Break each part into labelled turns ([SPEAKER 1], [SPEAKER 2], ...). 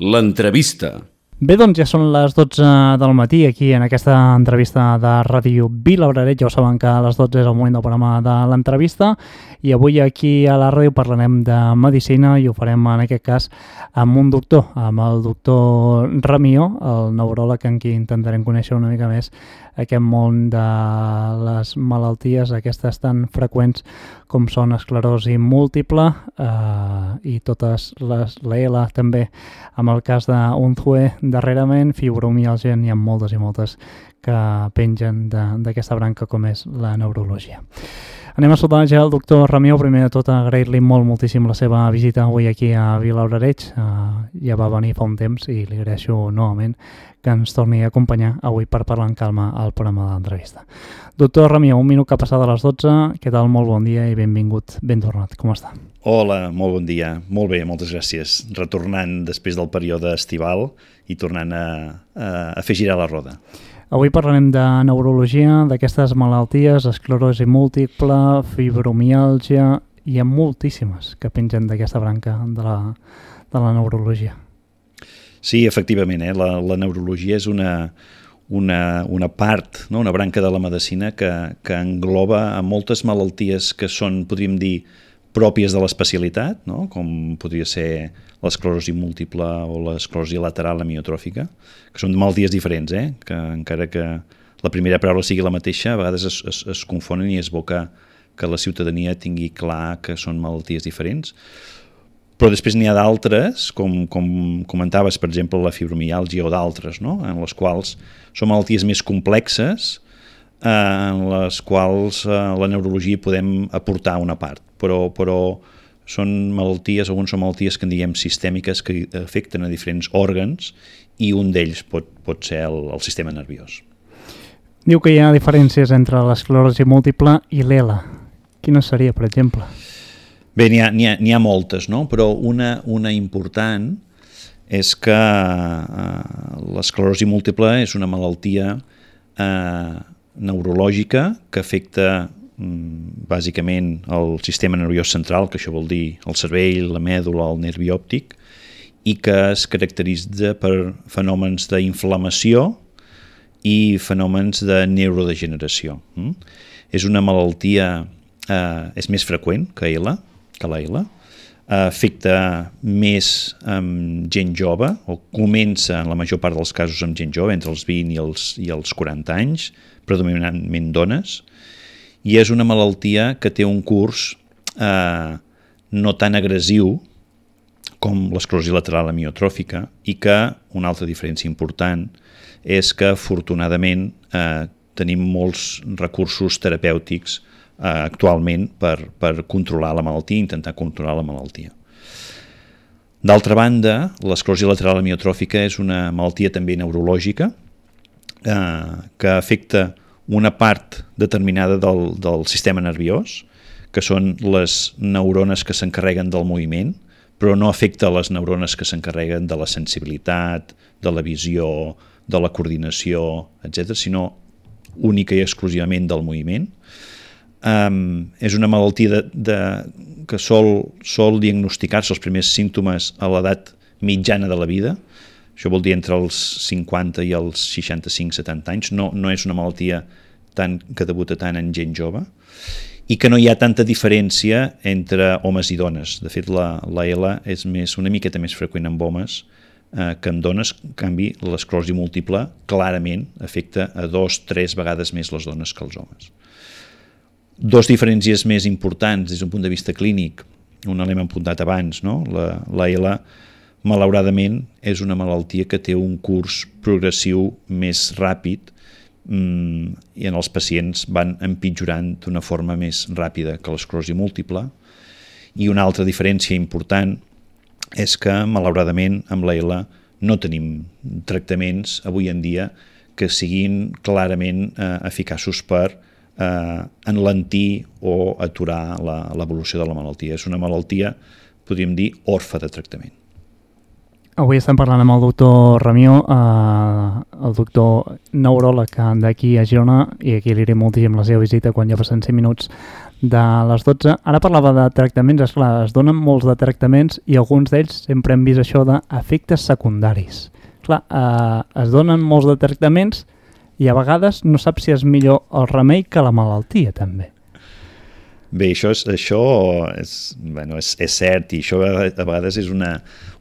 [SPEAKER 1] L'entrevista.
[SPEAKER 2] Bé, doncs ja són les 12 del matí aquí en aquesta entrevista de Ràdio Vilabraret. Ja ho saben que a les 12 és el moment del programa de l'entrevista i avui aquí a la ràdio parlarem de medicina i ho farem en aquest cas amb un doctor, amb el doctor Ramió, el neuròleg en qui intentarem conèixer una mica més aquest món de les malalties, aquestes tan freqüents com són esclerosi múltiple eh, i totes les, la L també, amb el cas d'Unzue darrerament, fibromialgia, n'hi ha moltes i moltes que pengen d'aquesta branca com és la neurologia. Anem a saludar ja el doctor Ramió. Primer de tot, agrair-li molt moltíssim la seva visita avui aquí a Vilaurareig. Uh, ja va venir fa un temps i li agraeixo novament que ens torni a acompanyar avui per parlar en calma al programa de l'entrevista. Doctor Ramió, un minut que ha passat a les 12. Què tal? Molt bon dia i benvingut, ben tornat. Com està?
[SPEAKER 3] Hola, molt bon dia. Molt bé, moltes gràcies. Retornant després del període estival i tornant a, a, a fer girar la roda.
[SPEAKER 2] Avui parlarem de neurologia, d'aquestes malalties, esclerosi múltiple, fibromialgia, hi ha moltíssimes que pengen d'aquesta branca de la, de la neurologia.
[SPEAKER 3] Sí, efectivament, eh? la, la neurologia és una, una, una part, no? una branca de la medicina que, que engloba a moltes malalties que són, podríem dir, pròpies de l'especialitat, no? com podria ser l'esclerosi múltiple o l'esclerosi lateral amiotròfica, que són malalties diferents, eh? que encara que la primera paraula sigui la mateixa, a vegades es, es, es confonen i és bo que, que la ciutadania tingui clar que són malalties diferents. Però després n'hi ha d'altres, com, com comentaves, per exemple, la fibromialgia o d'altres, no? en les quals són malalties més complexes, eh, en les quals eh, la neurologia podem aportar una part, però, però són malalties, alguns són malalties que en diguem sistèmiques que afecten a diferents òrgans i un d'ells pot, pot ser el, el sistema nerviós.
[SPEAKER 2] Diu que hi ha diferències entre l'esclerosi múltiple i l'ELA. Quina seria, per exemple?
[SPEAKER 3] Bé, n'hi ha, ha, ha moltes, no? però una, una important és que eh, l'esclerosi múltiple és una malaltia eh, neurològica que afecta bàsicament el sistema nerviós central, que això vol dir el cervell, la mèdula, el nervi òptic, i que es caracteritza per fenòmens d'inflamació i fenòmens de neurodegeneració. Mm? És una malaltia, eh, és més freqüent que la, que la eh, afecta més amb gent jove, o comença en la major part dels casos amb gent jove, entre els 20 i els, i els 40 anys, predominantment dones, i és una malaltia que té un curs eh, no tan agressiu com l'esclerosi lateral amiotròfica i que una altra diferència important és que afortunadament eh, tenim molts recursos terapèutics eh, actualment per, per controlar la malaltia, intentar controlar la malaltia. D'altra banda, l'esclerosi lateral amiotròfica és una malaltia també neurològica eh, que afecta una part determinada del, del sistema nerviós, que són les neurones que s'encarreguen del moviment, però no afecta les neurones que s'encarreguen de la sensibilitat, de la visió, de la coordinació, etc, sinó única i exclusivament del moviment. Um, és una malaltia de, de, que sol, sol diagnosticar-se els primers símptomes a l'edat mitjana de la vida, això vol dir entre els 50 i els 65-70 anys, no, no és una malaltia tant, que debuta tant en gent jove, i que no hi ha tanta diferència entre homes i dones. De fet, la, la L és més, una miqueta més freqüent en homes eh, que en dones. En canvi, l'esclerosi múltiple clarament afecta a dos, tres vegades més les dones que els homes. Dos diferències més importants des d'un punt de vista clínic, una l'hem apuntat abans, no? la, la L malauradament és una malaltia que té un curs progressiu més ràpid mm, i en els pacients van empitjorant d'una forma més ràpida que l'esclerosi múltiple i una altra diferència important és que malauradament amb l'ELA no tenim tractaments avui en dia que siguin clarament eh, eficaços per eh, enlentir o aturar l'evolució de la malaltia. És una malaltia, podríem dir, orfa de tractament.
[SPEAKER 2] Avui estem parlant amb el doctor Ramió, eh, el doctor neuròleg d'aquí a Girona, i aquí li diré moltíssim la seva visita quan ja passen 5 minuts de les 12. Ara parlava de tractaments, esclar, es donen molts de tractaments i alguns d'ells sempre hem vist això d'efectes secundaris. Clar, eh, es donen molts de tractaments i a vegades no saps si és millor el remei que la malaltia, també.
[SPEAKER 3] Bé, això és, això és, bueno, és, és cert i això a, vegades és una,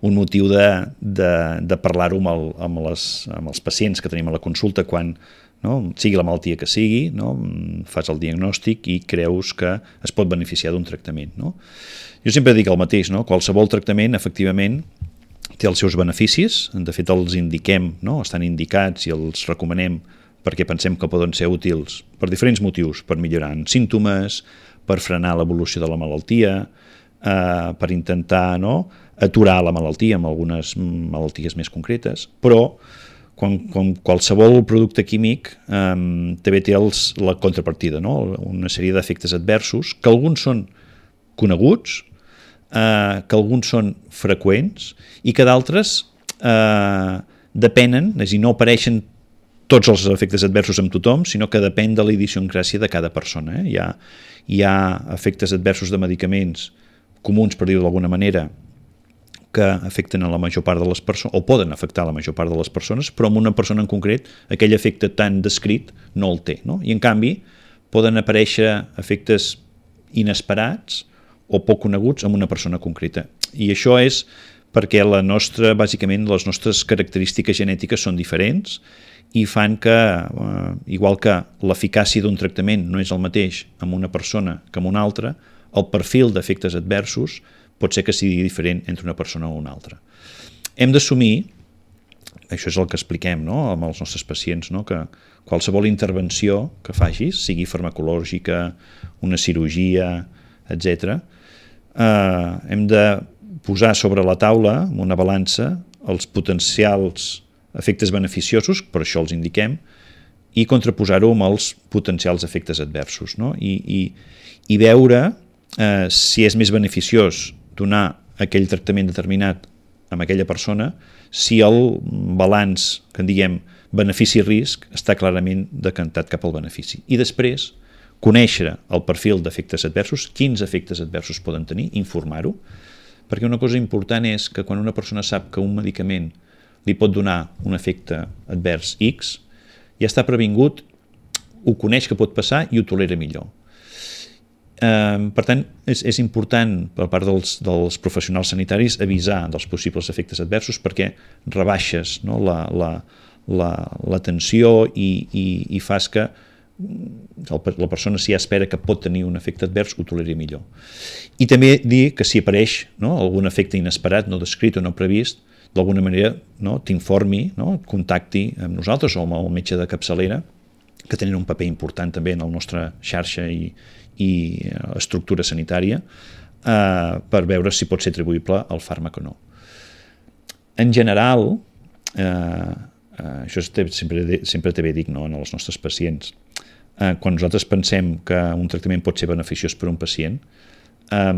[SPEAKER 3] un motiu de, de, de parlar-ho amb, el, amb, les, amb els pacients que tenim a la consulta quan no? sigui la malaltia que sigui, no? fas el diagnòstic i creus que es pot beneficiar d'un tractament. No? Jo sempre dic el mateix, no? qualsevol tractament efectivament té els seus beneficis, de fet els indiquem, no? estan indicats i els recomanem perquè pensem que poden ser útils per diferents motius, per millorar en símptomes, per frenar l'evolució de la malaltia, eh, per intentar no, aturar la malaltia amb algunes malalties més concretes, però quan, quan qualsevol producte químic eh, també té els, la contrapartida, no? una sèrie d'efectes adversos, que alguns són coneguts, eh, que alguns són freqüents i que d'altres eh, depenen, és a dir, no apareixen tots els efectes adversos amb tothom, sinó que depèn de la idiosincràsia de cada persona. Eh? Hi, ha, hi ha efectes adversos de medicaments comuns, per dir-ho d'alguna manera, que afecten a la major part de les persones, o poden afectar la major part de les persones, però en una persona en concret aquell efecte tan descrit no el té. No? I en canvi poden aparèixer efectes inesperats o poc coneguts en una persona concreta. I això és perquè la nostra, bàsicament, les nostres característiques genètiques són diferents i fan que, eh, igual que l'eficàcia d'un tractament no és el mateix amb una persona que amb una altra, el perfil d'efectes adversos pot ser que sigui diferent entre una persona o una altra. Hem d'assumir, això és el que expliquem no? amb els nostres pacients, no? que qualsevol intervenció que facis, sigui farmacològica, una cirurgia, etc., eh, hem de posar sobre la taula, amb una balança, els potencials efectes beneficiosos, per això els indiquem, i contraposar-ho amb els potencials efectes adversos, no? I, i, i veure eh, si és més beneficiós donar aquell tractament determinat amb aquella persona, si el balanç, que en diguem benefici-risc, està clarament decantat cap al benefici. I després, conèixer el perfil d'efectes adversos, quins efectes adversos poden tenir, informar-ho, perquè una cosa important és que quan una persona sap que un medicament li pot donar un efecte advers X, ja està previngut, ho coneix que pot passar i ho tolera millor. Eh, per tant, és, és important per part dels, dels professionals sanitaris avisar dels possibles efectes adversos perquè rebaixes no, la, la, la, la tensió i, i, i fas que la persona si ja espera que pot tenir un efecte advers ho toleri millor. I també dir que si apareix no, algun efecte inesperat, no descrit o no previst, d'alguna manera no, t'informi, no, contacti amb nosaltres o amb el metge de capçalera, que tenen un paper important també en la nostra xarxa i, i eh, estructura sanitària, eh, per veure si pot ser atribuïble al fàrmac o no. En general, eh, eh, això sempre, sempre també dic no, en els nostres pacients, eh, quan nosaltres pensem que un tractament pot ser beneficiós per un pacient, eh,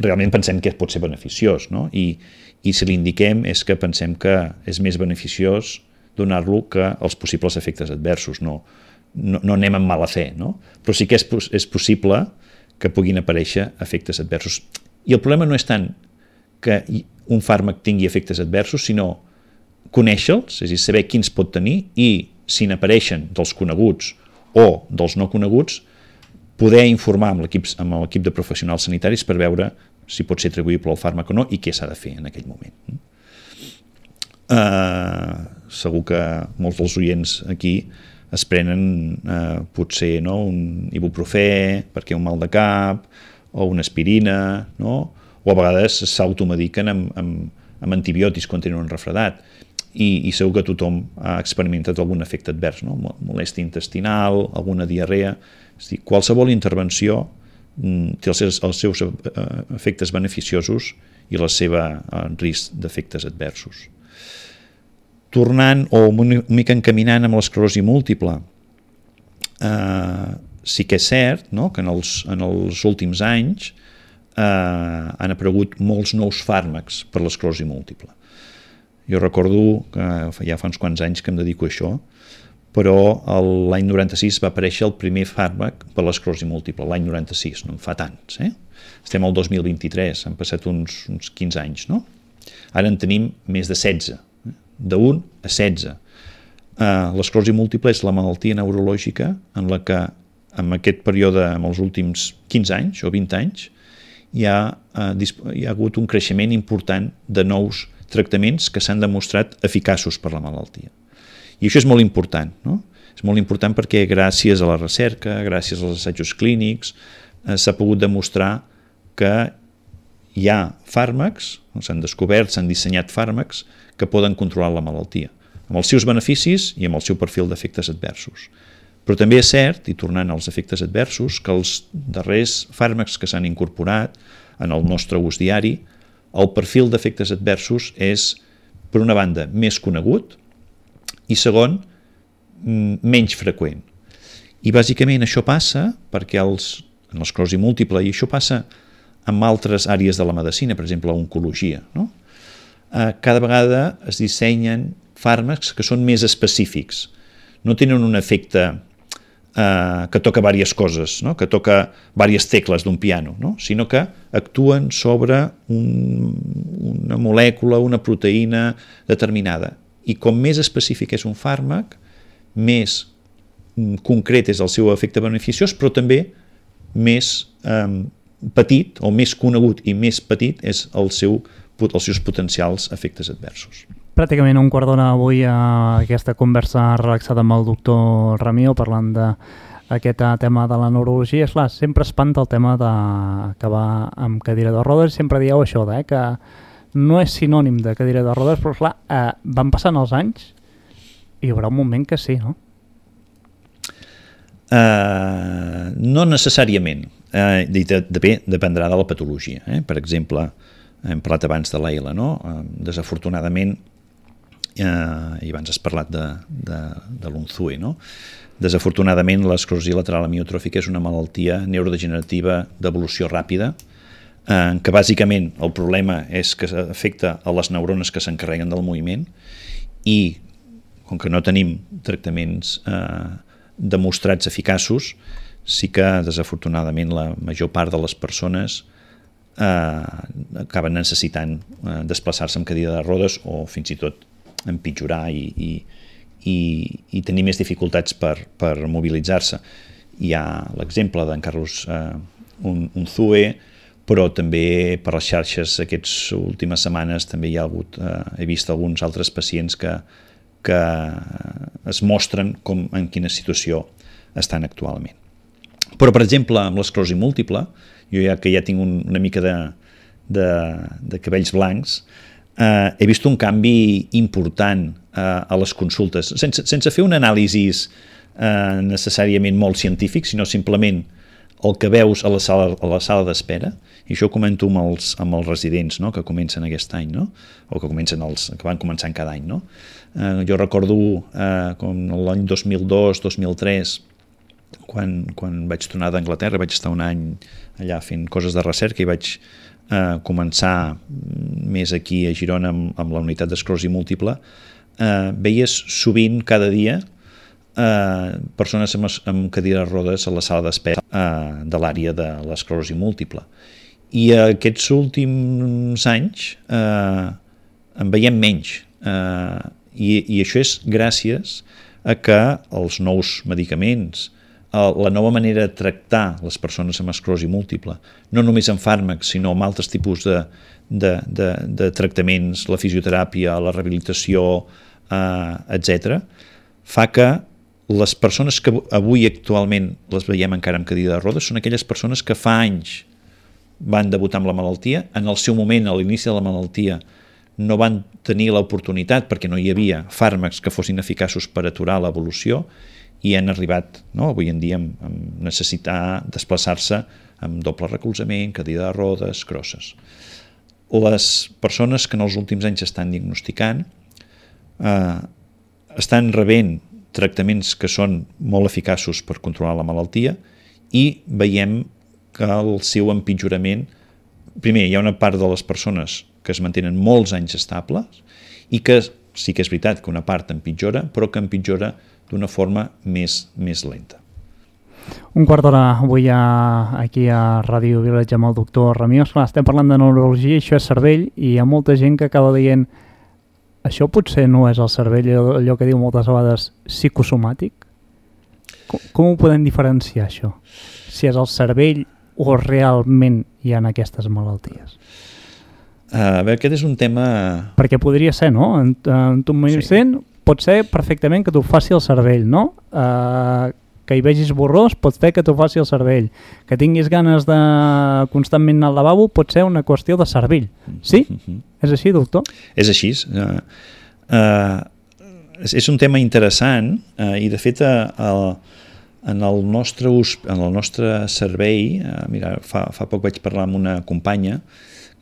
[SPEAKER 3] realment pensem que pot ser beneficiós, no? I, i si l'indiquem és que pensem que és més beneficiós donar-lo que els possibles efectes adversos, no, no, no anem amb mala fe, no? però sí que és, és possible que puguin aparèixer efectes adversos. I el problema no és tant que un fàrmac tingui efectes adversos, sinó conèixer-los, és a dir, saber quins pot tenir i si n'apareixen dels coneguts o dels no coneguts, poder informar amb l'equip de professionals sanitaris per veure si pot ser atribuïble al fàrmac o no i què s'ha de fer en aquell moment. Uh, segur que molts dels oients aquí es prenen uh, potser no, un ibuprofè perquè un mal de cap o una aspirina no? o a vegades s'automediquen amb, amb, amb antibiòtics quan tenen un refredat i, i segur que tothom ha experimentat algun efecte advers, no? molèstia intestinal, alguna diarrea, és dir, qualsevol intervenció té els seus, els seus eh, efectes beneficiosos i la seva eh, risc d'efectes adversos. Tornant o una mica encaminant amb l'esclerosi múltiple, eh, sí que és cert no? que en els, en els últims anys eh, han aparegut molts nous fàrmacs per l'esclerosi múltiple. Jo recordo que ja fa uns quants anys que em dedico a això, però l'any 96 va aparèixer el primer fàrmac per l'esclerosi múltiple, l'any 96, no en fa tants. Eh? Estem al 2023, han passat uns, uns 15 anys, no? Ara en tenim més de 16, eh? de 1 a 16. Uh, L'esclerosi múltiple és la malaltia neurològica en la que en aquest període, en els últims 15 anys o 20 anys, hi ha, uh, hi ha hagut un creixement important de nous tractaments que s'han demostrat eficaços per la malaltia. I això és molt important, no? És molt important perquè gràcies a la recerca, gràcies als assajos clínics, eh, s'ha pogut demostrar que hi ha fàrmacs, s'han descobert, s'han dissenyat fàrmacs que poden controlar la malaltia, amb els seus beneficis i amb el seu perfil d'efectes adversos. Però també és cert, i tornant als efectes adversos, que els darrers fàrmacs que s'han incorporat en el nostre ús diari, el perfil d'efectes adversos és, per una banda, més conegut, i segon, menys freqüent. I bàsicament això passa perquè els, en l'esclerosi múltiple, i això passa en altres àrees de la medicina, per exemple, l'oncologia, no? eh, cada vegada es dissenyen fàrmacs que són més específics. No tenen un efecte eh, que toca diverses coses, no? que toca diverses tecles d'un piano, no? sinó que actuen sobre un, una molècula, una proteïna determinada i com més específic és un fàrmac, més mm, concret és el seu efecte beneficiós, però també més eh, petit o més conegut i més petit és el seu, els seus potencials efectes adversos.
[SPEAKER 2] Pràcticament un quart d'hora avui a aquesta conversa relaxada amb el doctor Ramió parlant de aquest tema de la neurologia. És clar, sempre espanta el tema d'acabar amb cadira de rodes. Sempre dieu això, eh, que no és sinònim de cadira de rodes, però clar, eh, van passant els anys i hi haurà un moment que sí, no?
[SPEAKER 3] Uh, no necessàriament. Uh, de, de, bé, dependrà de la patologia. Eh? Per exemple, hem parlat abans de l'EILA, no? Uh, desafortunadament, uh, i abans has parlat de, de, de l'UNZUE, no? Desafortunadament, l'esclerosi lateral amiotròfica és una malaltia neurodegenerativa d'evolució ràpida, eh, que bàsicament el problema és que afecta a les neurones que s'encarreguen del moviment i com que no tenim tractaments eh, demostrats eficaços, sí que desafortunadament la major part de les persones eh, acaben necessitant eh, desplaçar-se amb cadira de rodes o fins i tot empitjorar i, i, i, i tenir més dificultats per, per mobilitzar-se. Hi ha l'exemple d'en Carlos eh, un, un Zue, però també per les xarxes aquestes últimes setmanes també hi ha hagut, eh, he vist alguns altres pacients que, que es mostren com en quina situació estan actualment. Però, per exemple, amb l'esclerosi múltiple, jo ja que ja tinc un, una mica de, de, de cabells blancs, eh, he vist un canvi important eh, a les consultes, sense, sense fer un anàlisi eh, necessàriament molt científic, sinó simplement el que veus a la sala, a la sala d'espera, i això ho comento amb els, amb els residents no? que comencen aquest any, no? o que, comencen els, que van començant cada any. No? Eh, jo recordo eh, com l'any 2002-2003, quan, quan vaig tornar d'Anglaterra, vaig estar un any allà fent coses de recerca i vaig eh, començar més aquí a Girona amb, amb la unitat d'esclerosi múltiple, eh, veies sovint cada dia eh, persones amb, amb cadires rodes a la sala d'espera eh, de l'àrea de l'esclerosi múltiple. I aquests últims anys eh, en veiem menys. Eh, i, I això és gràcies a que els nous medicaments, la nova manera de tractar les persones amb esclerosi múltiple, no només amb fàrmacs, sinó amb altres tipus de, de, de, de tractaments, la fisioteràpia, la rehabilitació, eh, etc., fa que les persones que avui actualment les veiem encara amb cadira de rodes són aquelles persones que fa anys van debutar amb la malaltia, en el seu moment, a l'inici de la malaltia, no van tenir l'oportunitat perquè no hi havia fàrmacs que fossin eficaços per aturar l'evolució i han arribat, no? avui en dia, a necessitar desplaçar-se amb doble recolzament, cadira de rodes, crosses. Les persones que en els últims anys estan diagnosticant eh, estan rebent tractaments que són molt eficaços per controlar la malaltia i veiem que el seu empitjorament, primer, hi ha una part de les persones que es mantenen molts anys estables i que sí que és veritat que una part empitjora, però que empitjora d'una forma més, més lenta.
[SPEAKER 2] Un quart d'hora avui a, aquí a Ràdio Village amb el doctor Ramió. Esclar, estem parlant de neurologia, això és cervell, i hi ha molta gent que acaba dient això potser no és el cervell, allò, que diu moltes vegades psicosomàtic? Com, com ho podem diferenciar, això? Si és el cervell o realment hi ha aquestes malalties?
[SPEAKER 3] Uh, a veure, aquest és un tema...
[SPEAKER 2] Perquè podria ser, no? En, en tu sí. sent, pot ser perfectament que t'ho faci el cervell, no? Uh, que hi vegis borrós pot ser que t'ho faci el cervell. Que tinguis ganes de constantment anar al lavabo pot ser una qüestió de cervell. Sí? Mm -hmm. És així, doctor?
[SPEAKER 3] És així. Uh, uh, és, és un tema interessant uh, i, de fet, uh, el, en el nostre, ús, en el nostre servei, uh, mira, fa, fa poc vaig parlar amb una companya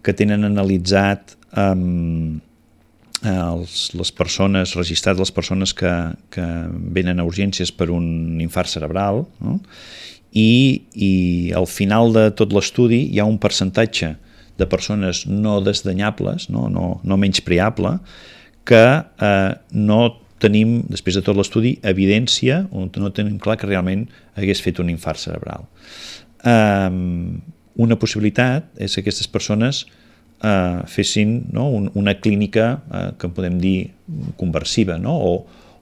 [SPEAKER 3] que tenen analitzat um, els, les persones, registrat les persones que, que venen a urgències per un infart cerebral no? I, i al final de tot l'estudi hi ha un percentatge de persones no desdanyables, no, no, no menys preable, que eh, no tenim, després de tot l'estudi, evidència, o no tenim clar que realment hagués fet un infart cerebral. Um, una possibilitat és que aquestes persones eh, fessin no, un, una clínica eh, que podem dir conversiva, no? o,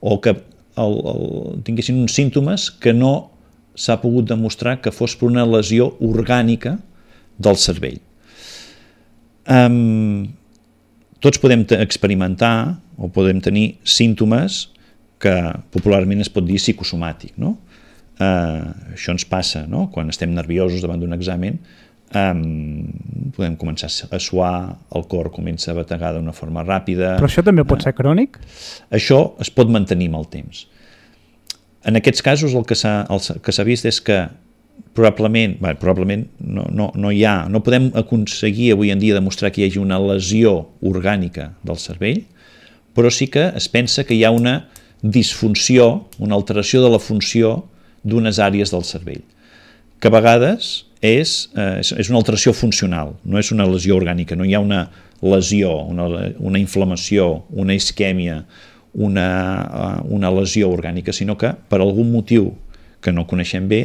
[SPEAKER 3] o que el, el, tinguessin uns símptomes que no s'ha pogut demostrar que fos per una lesió orgànica del cervell. Um, tots podem experimentar o podem tenir símptomes que popularment es pot dir psicosomàtic. No? Uh, això ens passa no? quan estem nerviosos davant d'un examen, um, podem començar a suar, el cor comença a bategar d'una forma ràpida.
[SPEAKER 2] Però això també pot ser crònic?
[SPEAKER 3] Això es pot mantenir amb el temps. En aquests casos el que s'ha vist és que probablement, bé, probablement no, no, no hi ha, no podem aconseguir avui en dia demostrar que hi hagi una lesió orgànica del cervell, però sí que es pensa que hi ha una disfunció, una alteració de la funció d'unes àrees del cervell, que a vegades és, eh, és una alteració funcional, no és una lesió orgànica, no hi ha una lesió, una, una inflamació, una isquèmia, una, uh, una lesió orgànica, sinó que per algun motiu que no coneixem bé,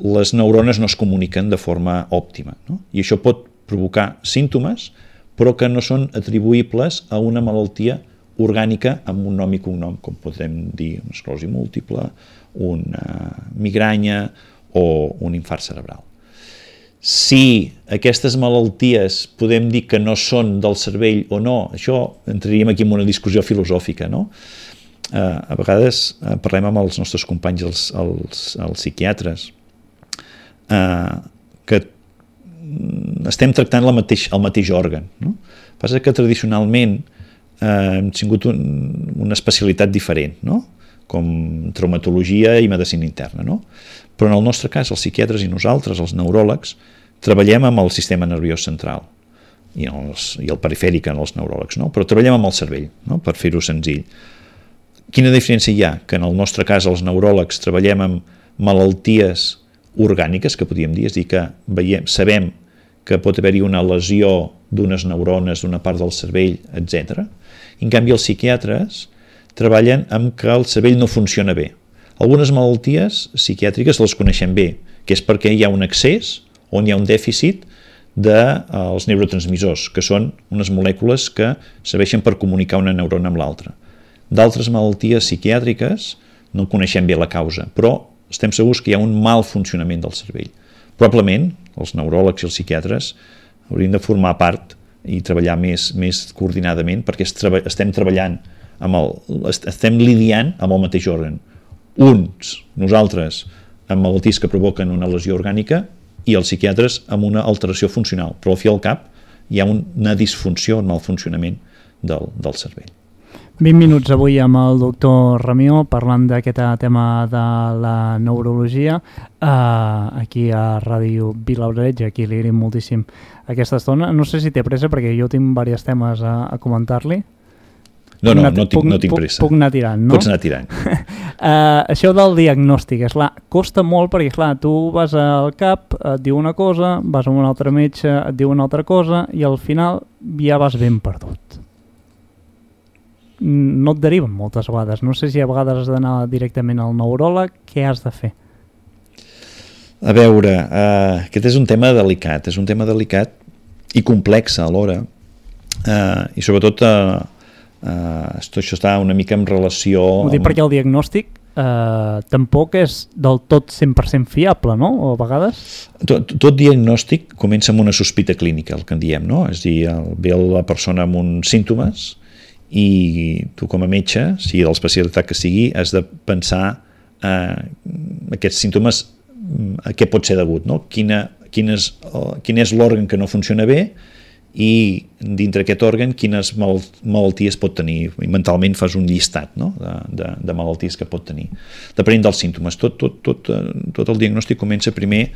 [SPEAKER 3] les neurones no es comuniquen de forma òptima. No? I això pot provocar símptomes, però que no són atribuïbles a una malaltia orgànica amb un nom i cognom, com podem dir una esclerosi múltiple, una migranya o un infart cerebral si aquestes malalties podem dir que no són del cervell o no, això entraríem aquí en una discussió filosòfica, no? Eh, a vegades eh, parlem amb els nostres companys, els, els, els psiquiatres, eh, que estem tractant la mateix, el mateix òrgan. No? Passa que tradicionalment eh, hem tingut un, una especialitat diferent, no? com traumatologia i medicina interna. No? Però en el nostre cas, els psiquiatres i nosaltres, els neuròlegs, treballem amb el sistema nerviós central i, els, i el perifèric en els neuròlegs, no? però treballem amb el cervell, no? per fer-ho senzill. Quina diferència hi ha? Que en el nostre cas els neuròlegs treballem amb malalties orgàniques, que podríem dir, és dir, que veiem, sabem que pot haver-hi una lesió d'unes neurones, d'una part del cervell, etc. En canvi, els psiquiatres treballen amb que el cervell no funciona bé. Algunes malalties psiquiàtriques les coneixem bé, que és perquè hi ha un excés on hi ha un dèficit dels de, uh, neurotransmissors, que són unes molècules que serveixen per comunicar una neurona amb l'altra. D'altres malalties psiquiàtriques no coneixem bé la causa, però estem segurs que hi ha un mal funcionament del cervell. Probablement els neuròlegs i els psiquiatres haurien de formar part i treballar més, més coordinadament perquè estem treballant amb el, estem lidiant amb el mateix òrgan uns, nosaltres, amb malalties que provoquen una lesió orgànica i els psiquiatres amb una alteració funcional, però al fi al cap hi ha una disfunció, un mal funcionament del, del cervell.
[SPEAKER 2] 20 minuts avui amb el doctor Ramió parlant d'aquest tema de la neurologia uh, aquí a Ràdio Vilaureig, aquí li agraïm moltíssim aquesta estona. No sé si té pressa perquè jo tinc diversos temes a, a comentar-li.
[SPEAKER 3] No, no, no tinc, no tinc pressa.
[SPEAKER 2] Puc anar tirant, no?
[SPEAKER 3] Pots anar tirant.
[SPEAKER 2] uh, això del diagnòstic, és clar, costa molt perquè, clar, tu vas al cap, et diu una cosa, vas a un altre metge, et diu una altra cosa, i al final ja vas ben perdut. No et deriven moltes vegades. No sé si a vegades has d'anar directament al neuròleg, què has de fer?
[SPEAKER 3] A veure, uh, aquest és un tema delicat, és un tema delicat i complex alhora, uh, i sobretot uh, uh, això està una mica en relació...
[SPEAKER 2] Ho dic amb... perquè el diagnòstic eh, tampoc és del tot 100% fiable, no? O a vegades...
[SPEAKER 3] Tot, tot diagnòstic comença amb una sospita clínica, el que en diem, no? És a dir, ve la persona amb uns símptomes i tu com a metge, sigui de l'especialitat que sigui, has de pensar eh, aquests símptomes a què pot ser degut, no? Quina, quin, és, quin és l'òrgan que no funciona bé i dintre aquest òrgan quines mal malalties pot tenir. I mentalment fas un llistat no? de, de, de malalties que pot tenir. Depenent dels símptomes. Tot, tot, tot, eh, tot el diagnòstic comença primer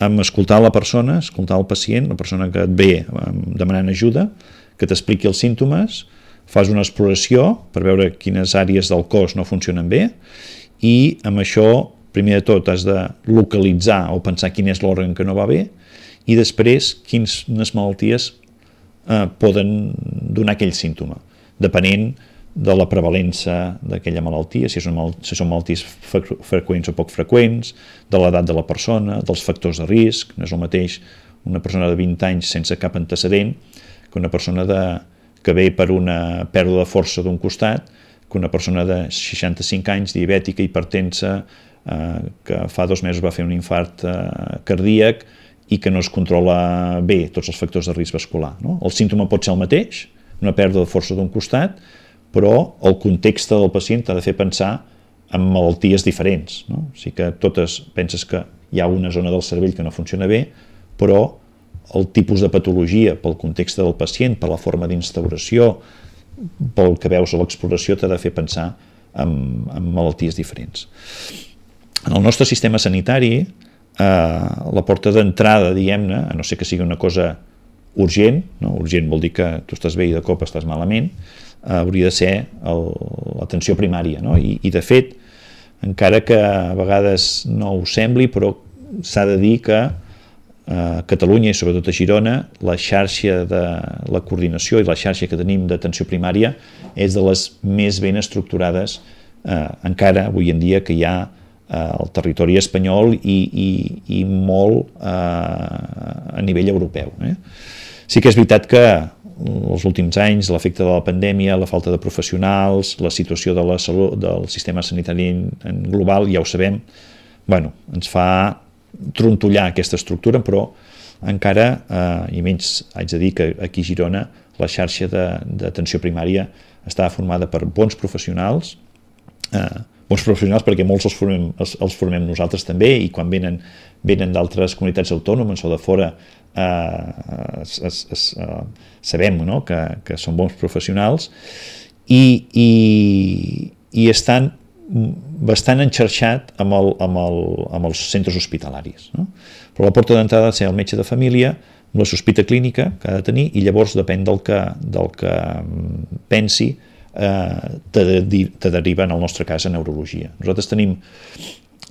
[SPEAKER 3] amb escoltar la persona, escoltar el pacient, la persona que et ve demanant ajuda, que t'expliqui els símptomes, fas una exploració per veure quines àrees del cos no funcionen bé i amb això, primer de tot, has de localitzar o pensar quin és l'òrgan que no va bé i després quines malalties eh, poden donar aquell símptoma, depenent de la prevalença d'aquella malaltia, si són, mal, si són malalties freqüents o poc freqüents, de l'edat de la persona, dels factors de risc, no és el mateix una persona de 20 anys sense cap antecedent que una persona de, que ve per una pèrdua de força d'un costat, que una persona de 65 anys, diabètica, hipertensa, eh, que fa dos mesos va fer un infart eh, cardíac, i que no es controla bé tots els factors de risc vascular. No? El símptoma pot ser el mateix, una pèrdua de força d'un costat, però el context del pacient t'ha de fer pensar en malalties diferents. No? O sigui que totes penses que hi ha una zona del cervell que no funciona bé, però el tipus de patologia, pel context del pacient, per la forma d'instauració, pel que veus a l'exploració, t'ha de fer pensar en, en malalties diferents. En el nostre sistema sanitari, eh, la porta d'entrada, diguem-ne, a no ser que sigui una cosa urgent, no? urgent vol dir que tu estàs bé i de cop estàs malament, eh, hauria de ser l'atenció primària. No? I, I de fet, encara que a vegades no ho sembli, però s'ha de dir que a Catalunya i sobretot a Girona la xarxa de la coordinació i la xarxa que tenim d'atenció primària és de les més ben estructurades eh, encara avui en dia que hi ha al eh, territori espanyol i, i, i molt eh, a nivell europeu. Eh? Sí que és veritat que els últims anys, l'efecte de la pandèmia, la falta de professionals, la situació de la salut, del sistema sanitari en global, ja ho sabem, bueno, ens fa trontollar aquesta estructura, però encara, eh, i menys haig de dir que aquí a Girona, la xarxa d'atenció primària està formada per bons professionals, eh, bons professionals perquè molts els formem, els, els formem nosaltres també i quan venen, venen d'altres comunitats autònomes o de fora eh, es, es, es, eh, sabem no? que, que són bons professionals i, i, i estan bastant enxarxat amb, el, amb, el, amb els centres hospitalaris. No? Però la porta d'entrada ha de ser el metge de família, amb la sospita clínica que ha de tenir i llavors depèn del que, del que pensi eh, te, te deriva en el nostre cas a neurologia. Nosaltres tenim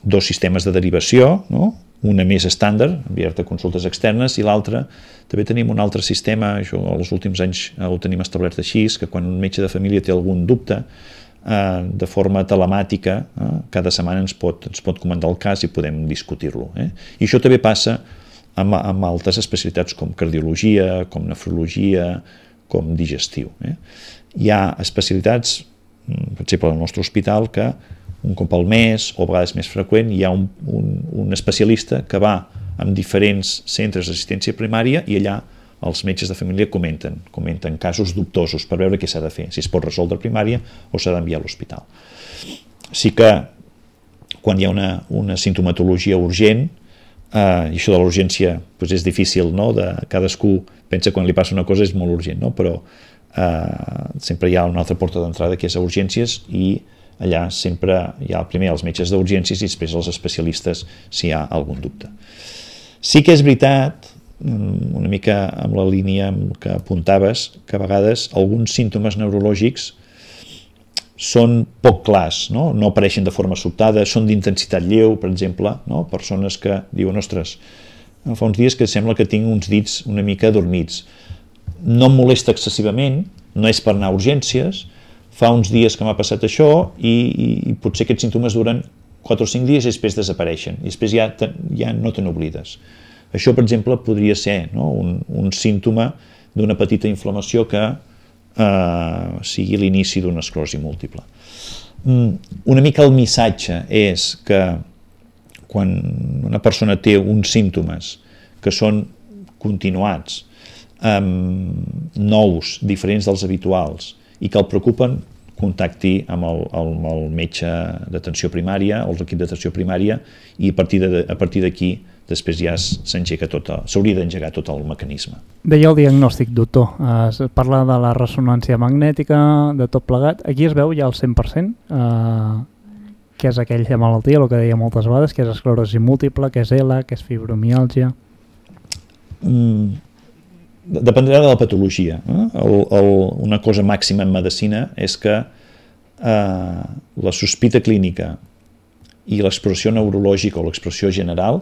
[SPEAKER 3] dos sistemes de derivació, no? una més estàndard, enviar-te consultes externes, i l'altra, també tenim un altre sistema, això els últims anys ho tenim establert així, que quan un metge de família té algun dubte, eh, de forma telemàtica, eh, cada setmana ens pot, ens pot comandar el cas i podem discutir-lo. Eh? I això també passa amb, amb altres especialitats com cardiologia, com nefrologia, com digestiu. Eh? hi ha especialitats, mm, per exemple, al nostre hospital, que un cop al mes, o a vegades més freqüent, hi ha un, un, un especialista que va amb diferents centres d'assistència primària i allà els metges de família comenten, comenten casos dubtosos per veure què s'ha de fer, si es pot resoldre a primària o s'ha d'enviar a l'hospital. Sí que quan hi ha una, una sintomatologia urgent, eh, i això de l'urgència doncs és difícil, no? de, cadascú pensa quan li passa una cosa és molt urgent, no? però eh, sempre hi ha una altra porta d'entrada que és a urgències i allà sempre hi ha primer els metges d'urgències i després els especialistes si hi ha algun dubte. Sí que és veritat, una mica amb la línia que apuntaves, que a vegades alguns símptomes neurològics són poc clars, no? no apareixen de forma sobtada, són d'intensitat lleu, per exemple, no? persones que diuen, ostres, fa uns dies que sembla que tinc uns dits una mica adormits no em molesta excessivament, no és per anar a urgències, fa uns dies que m'ha passat això i, i, i potser aquests símptomes duren 4 o 5 dies i després desapareixen, i després ja, ja no te n'oblides. Això, per exemple, podria ser no? un, un símptoma d'una petita inflamació que eh, sigui l'inici d'una esclerosi múltiple. Mm, una mica el missatge és que quan una persona té uns símptomes que són continuats, eh, nous, diferents dels habituals, i que el preocupen, contacti amb el, amb el metge d'atenció primària o l'equip d'atenció primària i a partir d'aquí després ja s'engega tot, s'hauria d'engegar tot el mecanisme.
[SPEAKER 2] Deia el diagnòstic, doctor, es parla de la ressonància magnètica, de tot plegat, aquí es veu ja al 100% eh, què és aquella malaltia, el que deia moltes vegades, que és esclerosi múltiple, que és ELA, que és fibromiàlgia...
[SPEAKER 3] Mm, dependrà de la patologia. Eh? El, el, una cosa màxima en medicina és que eh, la sospita clínica i l'expressió neurològica o l'expressió general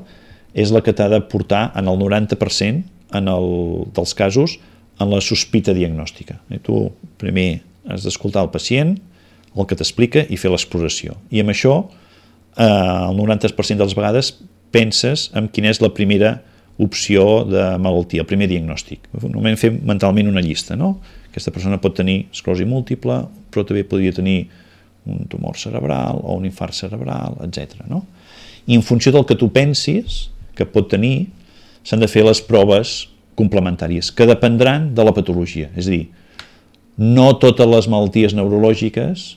[SPEAKER 3] és la que t'ha de portar en el 90% en el, dels casos en la sospita diagnòstica. I tu primer has d'escoltar el pacient, el que t'explica i fer l'exploració. I amb això, eh, el 90% de les vegades penses en quina és la primera opció de malaltia, el primer diagnòstic. Normalment fem mentalment una llista, no? Aquesta persona pot tenir esclerosi múltiple, però també podria tenir un tumor cerebral o un infart cerebral, etc. No? I en funció del que tu pensis, que pot tenir, s'han de fer les proves complementàries, que dependran de la patologia. És a dir, no totes les malalties neurològiques,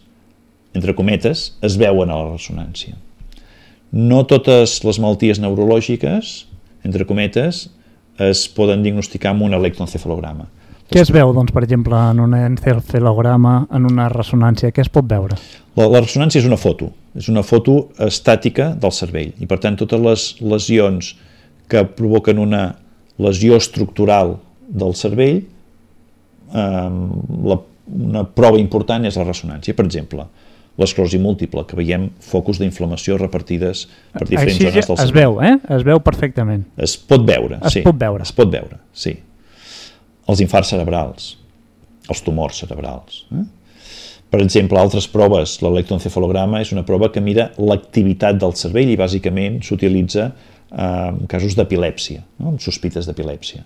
[SPEAKER 3] entre cometes, es veuen a la ressonància. No totes les malalties neurològiques, entre cometes, es poden diagnosticar amb un electroencefalograma.
[SPEAKER 2] Què es veu, doncs, per exemple, en un encefalograma, en una ressonància? Què es pot veure?
[SPEAKER 3] La, la ressonància és una foto, és una foto estàtica del cervell i, per tant, totes les lesions que provoquen una lesió estructural del cervell, eh, la, una prova important és la ressonància. Per exemple, l'esclerosi múltiple, que veiem focus d'inflamació repartides per diferents
[SPEAKER 2] Així
[SPEAKER 3] zones del cervell.
[SPEAKER 2] es veu, eh? Es veu perfectament.
[SPEAKER 3] Es pot veure,
[SPEAKER 2] Es
[SPEAKER 3] sí.
[SPEAKER 2] pot veure.
[SPEAKER 3] Es pot veure, sí els infarts cerebrals, els tumors cerebrals. Eh? Per exemple, altres proves, l'electroencefalograma és una prova que mira l'activitat del cervell i bàsicament s'utilitza eh, en casos d'epilèpsia, no? amb sospites d'epilèpsia.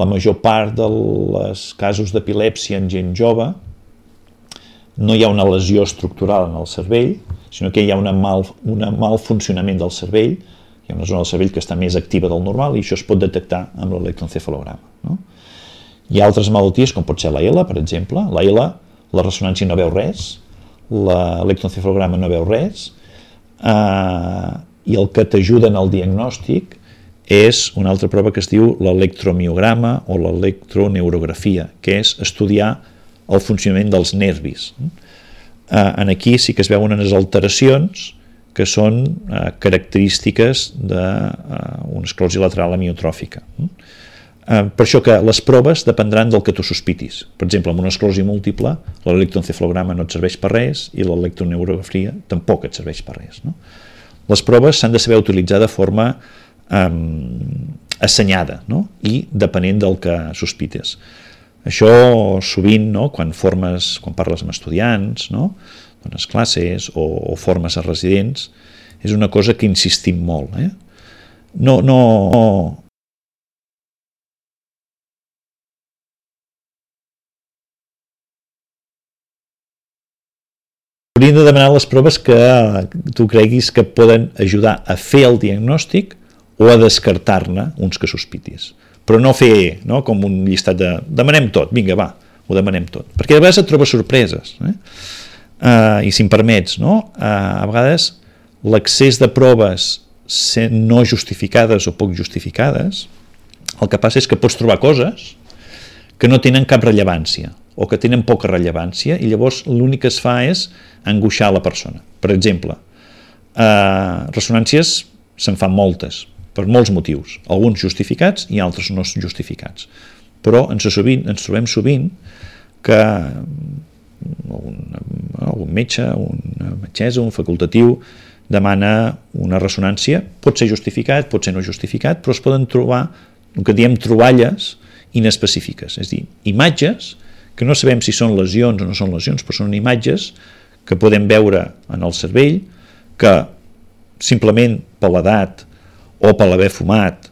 [SPEAKER 3] La major part dels casos d'epilèpsia en gent jove no hi ha una lesió estructural en el cervell, sinó que hi ha una mal, una mal funcionament del cervell, hi ha una zona del cervell que està més activa del normal i això es pot detectar amb l'electroencefalograma. No? Hi ha altres malalties, com pot ser la ELA, per exemple. La ELA, la ressonància no veu res, l'electroencefalograma no veu res, eh, i el que t'ajuda en el diagnòstic és una altra prova que es diu l'electromiograma o l'electroneurografia, que és estudiar el funcionament dels nervis. Eh, en aquí sí que es veuen unes alteracions que són eh, característiques d'una eh, esclerosi lateral amiotròfica. Eh, per això que les proves dependran del que tu sospitis. Per exemple, amb una esclerosi múltiple, l'electroencefalograma no et serveix per res i l'electroneurografia tampoc et serveix per res. No? Les proves s'han de saber utilitzar de forma eh, assenyada no? i depenent del que sospites. Això sovint, no, quan formes, quan parles amb estudiants, no, dones classes o, o formes a residents, és una cosa que insistim molt. Eh? No, no, no, hauríem de demanar les proves que tu creguis que poden ajudar a fer el diagnòstic o a descartar-ne uns que sospitis. Però no fer no, com un llistat de demanem tot, vinga, va, ho demanem tot. Perquè a vegades et trobes sorpreses. Eh? Uh, I si em permets, no? uh, a vegades l'accés de proves no justificades o poc justificades, el que passa és que pots trobar coses que no tenen cap rellevància o que tenen poca rellevància i llavors l'únic que es fa és angoixar la persona. Per exemple, eh, ressonàncies se'n fan moltes, per molts motius, alguns justificats i altres no justificats. Però ens, sovint, ens trobem sovint que un, un metge, un metgessa, un facultatiu, demana una ressonància, pot ser justificat, pot ser no justificat, però es poden trobar el que diem troballes inespecífiques, és a dir, imatges que no sabem si són lesions o no són lesions, però són imatges que podem veure en el cervell que simplement per l'edat o per l'haver fumat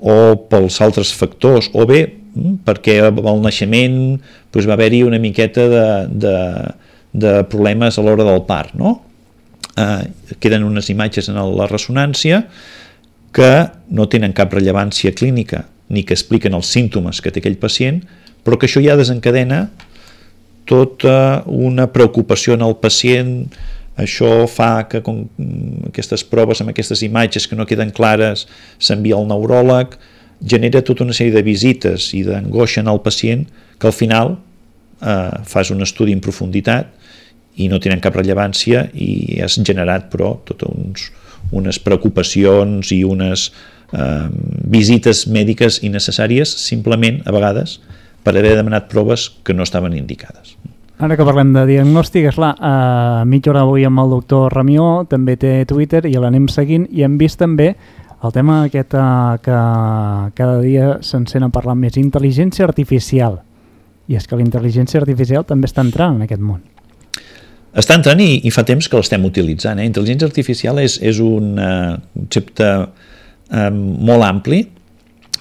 [SPEAKER 3] o pels altres factors o bé mm, perquè al naixement doncs, va haver-hi una miqueta de, de, de problemes a l'hora del part no? eh, queden unes imatges en la ressonància que no tenen cap rellevància clínica ni que expliquen els símptomes que té aquell pacient però que això ja desencadena tota una preocupació en el pacient. Això fa que com aquestes proves amb aquestes imatges que no queden clares s'envia al neuròleg, genera tota una sèrie de visites i d'angoixa en el pacient que al final eh, fas un estudi en profunditat i no tenen cap rellevància i has generat però totes uns, unes preocupacions i unes eh, visites mèdiques innecessàries simplement a vegades per haver demanat proves que no estaven indicades.
[SPEAKER 2] Ara que parlem de diagnòstic, és clar, a mitja hora avui amb el doctor Ramió, també té Twitter i l'anem seguint i hem vist també el tema aquest uh, que cada dia s'encén a parlar més, intel·ligència artificial. I és que la intel·ligència artificial també està entrant en aquest món.
[SPEAKER 3] Està entrant i, i fa temps que l'estem utilitzant. Eh? Intel·ligència artificial és, és un uh, concepte uh, molt ampli,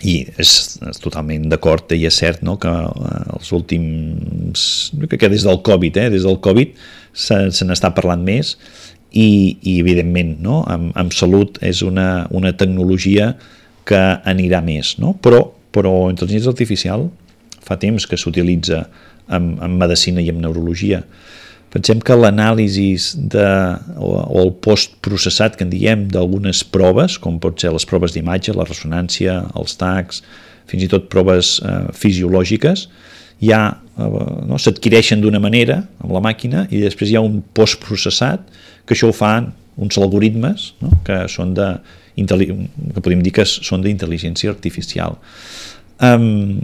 [SPEAKER 3] i és, és totalment d'acord i és cert no, que eh, els últims que des del Covid, eh, des del Covid se, se n'està parlant més i, i evidentment no, amb, amb salut és una, una tecnologia que anirà més no? però, però intel·ligència artificial fa temps que s'utilitza en, en medicina i en neurologia Pensem que l'anàlisi o, el postprocessat que en diem d'algunes proves, com pot ser les proves d'imatge, la ressonància, els tacs, fins i tot proves eh, fisiològiques, ja eh, no, s'adquireixen d'una manera amb la màquina i després hi ha un postprocessat que això ho fan uns algoritmes no, que són de que podem dir que són d'intel·ligència artificial. Um,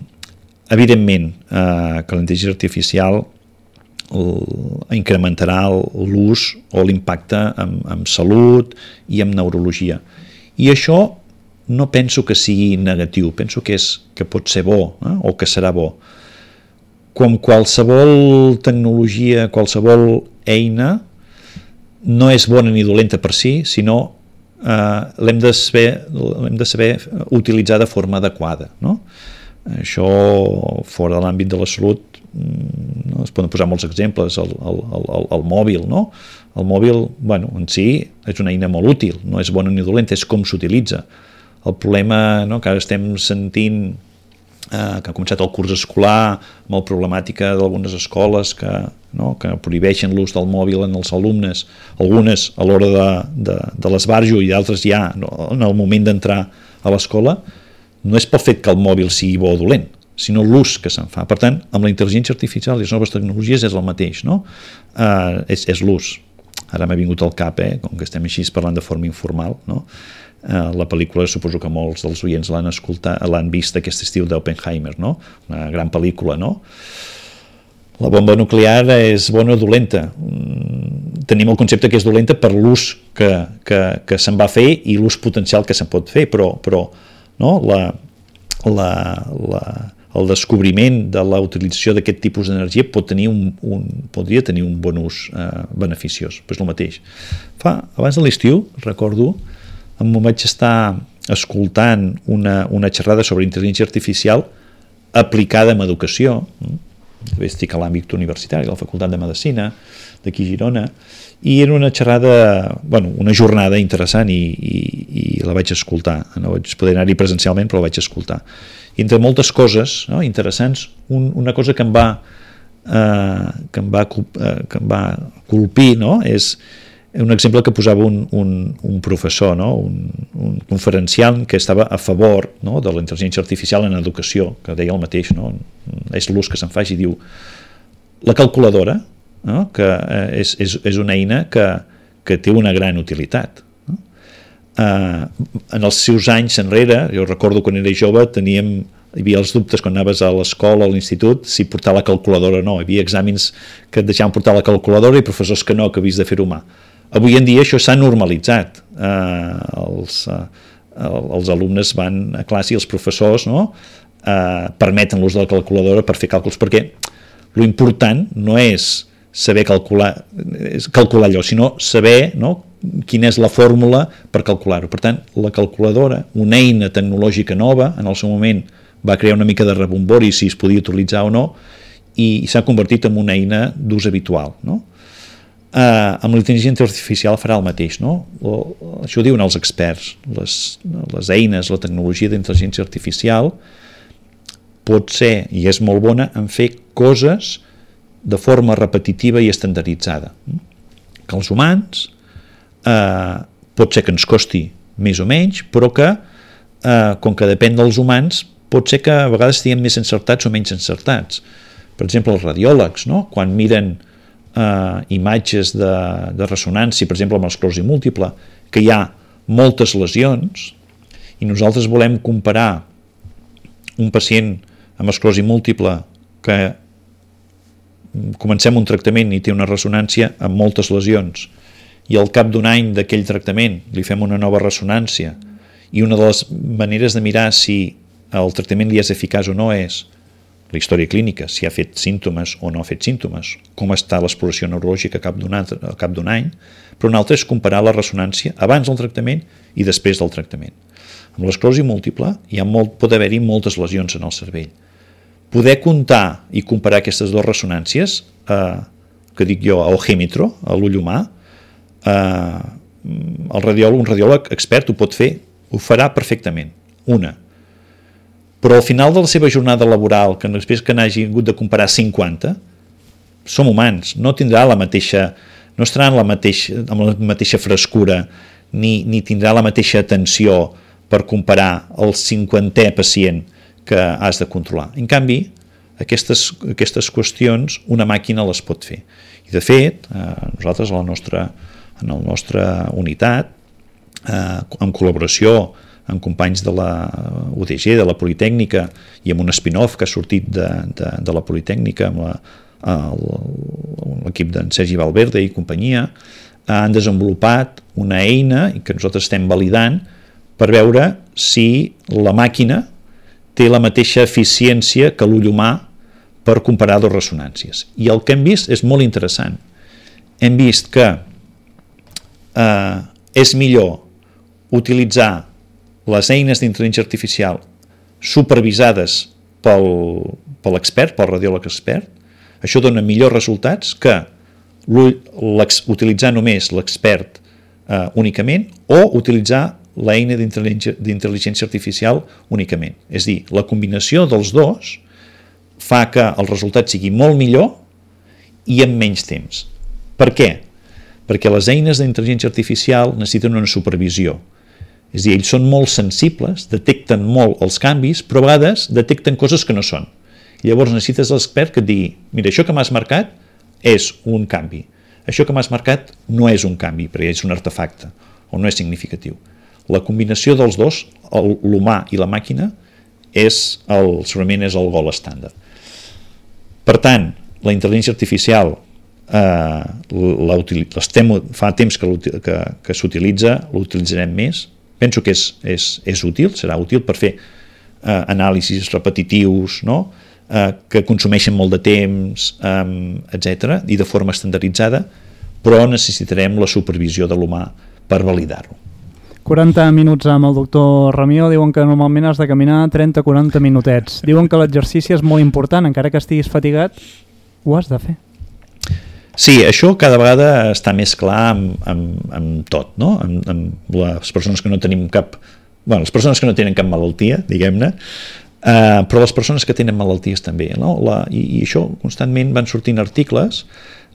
[SPEAKER 3] evidentment eh, que la intel·ligència artificial incrementarà l'ús o l'impacte en, en salut i en neurologia. I això no penso que sigui negatiu, penso que, és, que pot ser bo eh? o que serà bo. Com qualsevol tecnologia, qualsevol eina, no és bona ni dolenta per si, sinó eh, l'hem de, saber, de saber utilitzar de forma adequada. No? Això, fora de l'àmbit de la salut, no? es poden posar molts exemples, el, el, el, el mòbil, no? El mòbil, bueno, en si és una eina molt útil, no és bona ni dolenta, és com s'utilitza. El problema no, que ara estem sentint eh, que ha començat el curs escolar la problemàtica d'algunes escoles que, no, que prohibeixen l'ús del mòbil en els alumnes, algunes a l'hora de, de, de l'esbarjo i d'altres ja no, en el moment d'entrar a l'escola, no és pel fet que el mòbil sigui bo o dolent, sinó l'ús que se'n fa. Per tant, amb la intel·ligència artificial i les noves tecnologies és el mateix, no? Uh, és és l'ús. Ara m'ha vingut al cap, eh, com que estem així parlant de forma informal, no? Uh, la pel·lícula, suposo que molts dels oients l'han escoltat, l'han vist aquest estiu d'Oppenheimer, no? Una gran pel·lícula, no? La bomba nuclear és bona o dolenta. Mm, tenim el concepte que és dolenta per l'ús que, que, que se'n va fer i l'ús potencial que se'n pot fer, però, però no? la, la, la, el descobriment de la utilització d'aquest tipus d'energia pot tenir un, un, podria tenir un bon ús eh, beneficiós, però és el mateix. Fa, abans de l'estiu, recordo, em vaig estar escoltant una, una xerrada sobre intel·ligència artificial aplicada en educació, estic a l'àmbit universitari, a la Facultat de Medicina d'aquí Girona, i era una xerrada, bueno, una jornada interessant i, i, i la vaig escoltar. No vaig poder anar-hi presencialment, però la vaig escoltar. I entre moltes coses no, interessants, un, una cosa que em va, eh, que em va, eh, que em va colpir no, és un exemple que posava un, un, un professor, no? un, un conferenciant que estava a favor no? de la intel·ligència artificial en educació, que deia el mateix, no? és l'ús que se'n faci, diu la calculadora no? que eh, és, és, és una eina que, que té una gran utilitat. No? Eh, en els seus anys enrere, jo recordo quan era jove, teníem hi havia els dubtes quan anaves a l'escola o a l'institut si portar la calculadora o no. Hi havia exàmens que et deixaven portar la calculadora i professors que no, que havies de fer humà. Avui en dia això s'ha normalitzat. Eh, els, eh, els alumnes van a classe i els professors no, eh, permeten l'ús de la calculadora per fer càlculs, perquè Lo important no és saber calcular, calcular allò, sinó saber no, quina és la fórmula per calcular-ho. Per tant, la calculadora, una eina tecnològica nova, en el seu moment va crear una mica de rebombori si es podia utilitzar o no, i s'ha convertit en una eina d'ús habitual. No? Eh, amb l'intel·ligència artificial farà el mateix. No? O, això ho diuen els experts. Les, les eines, la tecnologia d'intel·ligència artificial pot ser, i és molt bona, en fer coses de forma repetitiva i estandarditzada. Que els humans eh, pot ser que ens costi més o menys, però que, eh, com que depèn dels humans, pot ser que a vegades estiguem més encertats o menys encertats. Per exemple, els radiòlegs, no? quan miren eh, imatges de, de ressonància, per exemple, amb l'esclosi múltiple, que hi ha moltes lesions, i nosaltres volem comparar un pacient amb esclosi múltiple que comencem un tractament i té una ressonància amb moltes lesions. I al cap d'un any d'aquell tractament li fem una nova ressonància. I una de les maneres de mirar si el tractament li és eficaç o no és la història clínica, si ha fet símptomes o no ha fet símptomes, com està l'exploració neurològica cap d'un any, però un altre és comparar la ressonància abans del tractament i després del tractament. Amb l'esclosi múltiple hi ha molt, pot haver-hi moltes lesions en el cervell poder comptar i comparar aquestes dues ressonàncies, eh, que dic jo, a ojímetro, a l'ull humà, eh, el radiòleg, un radiòleg expert ho pot fer, ho farà perfectament, una. Però al final de la seva jornada laboral, que després que n'hagi hagut de comparar 50, som humans, no tindrà la mateixa, no estarà en la mateixa, amb la mateixa frescura, ni, ni tindrà la mateixa atenció per comparar el 50è pacient que has de controlar. En canvi, aquestes, aquestes qüestions una màquina les pot fer. I de fet, eh, nosaltres a la nostra, en la nostra unitat, eh, en col·laboració amb companys de la UDG, de la Politècnica, i amb un spin-off que ha sortit de, de, de la Politècnica, amb l'equip d'en Sergi Valverde i companyia, han desenvolupat una eina que nosaltres estem validant per veure si la màquina té la mateixa eficiència que l'ull humà per comparar dues ressonàncies. I el que hem vist és molt interessant. Hem vist que eh, és millor utilitzar les eines d'intel·ligència artificial supervisades pel, per l'expert, pel radiòleg expert, això dona millors resultats que utilitzar només l'expert eh, únicament o utilitzar l'eina d'intel·ligència artificial únicament. És dir, la combinació dels dos fa que el resultat sigui molt millor i en menys temps. Per què? Perquè les eines d'intel·ligència artificial necessiten una supervisió. És dir, ells són molt sensibles, detecten molt els canvis, però a vegades detecten coses que no són. Llavors necessites l'expert que et digui, mira, això que m'has marcat és un canvi. Això que m'has marcat no és un canvi, perquè és un artefacte, o no és significatiu. La combinació dels dos, l'humà i la màquina, és el, segurament és el gol estàndard. Per tant, la intel·ligència artificial eh, fa temps que, que, que s'utilitza, l'utilitzarem més, penso que és, és, és útil, serà útil per fer eh, anàlisis repetitius, no? eh, que consumeixen molt de temps, eh, etc i de forma estandarditzada, però necessitarem la supervisió de l'humà per validar-ho.
[SPEAKER 2] 40 minuts amb el doctor Ramió, diuen que normalment has de caminar 30-40 minutets. Diuen que l'exercici és molt important, encara que estiguis fatigat, ho has de fer.
[SPEAKER 3] Sí, això cada vegada està més clar amb, amb, amb tot, no? Amb, amb les persones que no tenim cap... bueno, les persones que no tenen cap malaltia, diguem-ne, eh, però les persones que tenen malalties també, no? La, i, I això constantment van sortint articles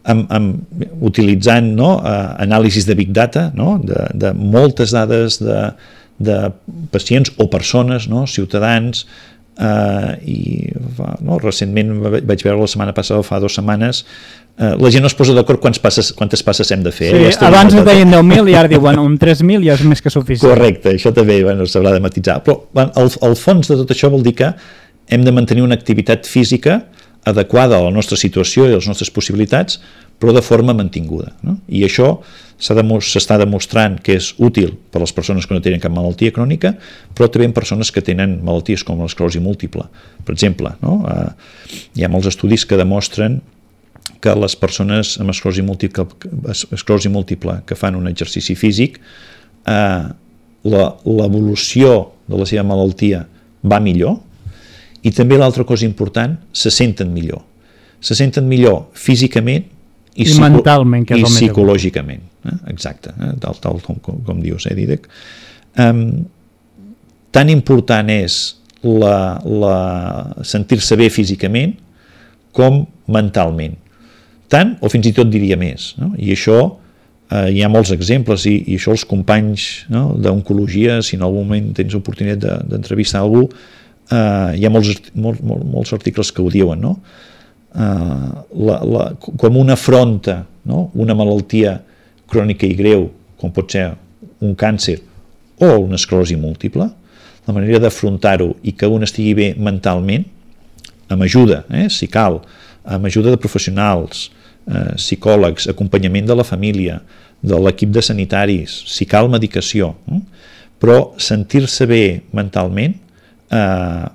[SPEAKER 3] amb, amb, utilitzant no, uh, anàlisis de Big Data, no, de, de moltes dades de, de pacients o persones, no, ciutadans, uh, i no, recentment vaig veure la setmana passada, fa dues setmanes, uh, la gent no es posa d'acord quantes passes, quantes passes hem de fer.
[SPEAKER 2] Sí, ja abans es deien 10.000 i ara diuen amb 3.000 ja és més que suficient.
[SPEAKER 3] Correcte, això també bueno, s'haurà de matitzar. Però bueno, el, el fons de tot això vol dir que hem de mantenir una activitat física adequada a la nostra situació i a les nostres possibilitats, però de forma mantinguda. No? I això s'està demostrant que és útil per a les persones que no tenen cap malaltia crònica, però també en persones que tenen malalties com l'esclerosi múltiple. Per exemple, no? eh, hi ha molts estudis que demostren que les persones amb esclerosi múltiple, esclerosi múltiple que fan un exercici físic, eh, l'evolució de la seva malaltia va millor i també l'altra cosa important, se senten millor. Se senten millor físicament
[SPEAKER 2] i, I mentalment,
[SPEAKER 3] que és i el psicològicament. Eh? Exacte, eh? tal, tal com, com, com dius, eh, Didec? Um, tan important és la, la sentir-se bé físicament com mentalment. Tant, o fins i tot diria més. No? I això eh, hi ha molts exemples i, i això els companys no, d'oncologia, si en algun moment tens oportunitat d'entrevistar de, algú, eh, hi ha molts, molts, molts, molts articles que ho diuen, no? eh, la, la, com una afronta no? una malaltia crònica i greu, com pot ser un càncer o una esclerosi múltiple, la manera d'afrontar-ho i que un estigui bé mentalment, amb ajuda, eh, si cal, amb ajuda de professionals, eh, psicòlegs, acompanyament de la família, de l'equip de sanitaris, si cal medicació, eh? però sentir-se bé mentalment eh,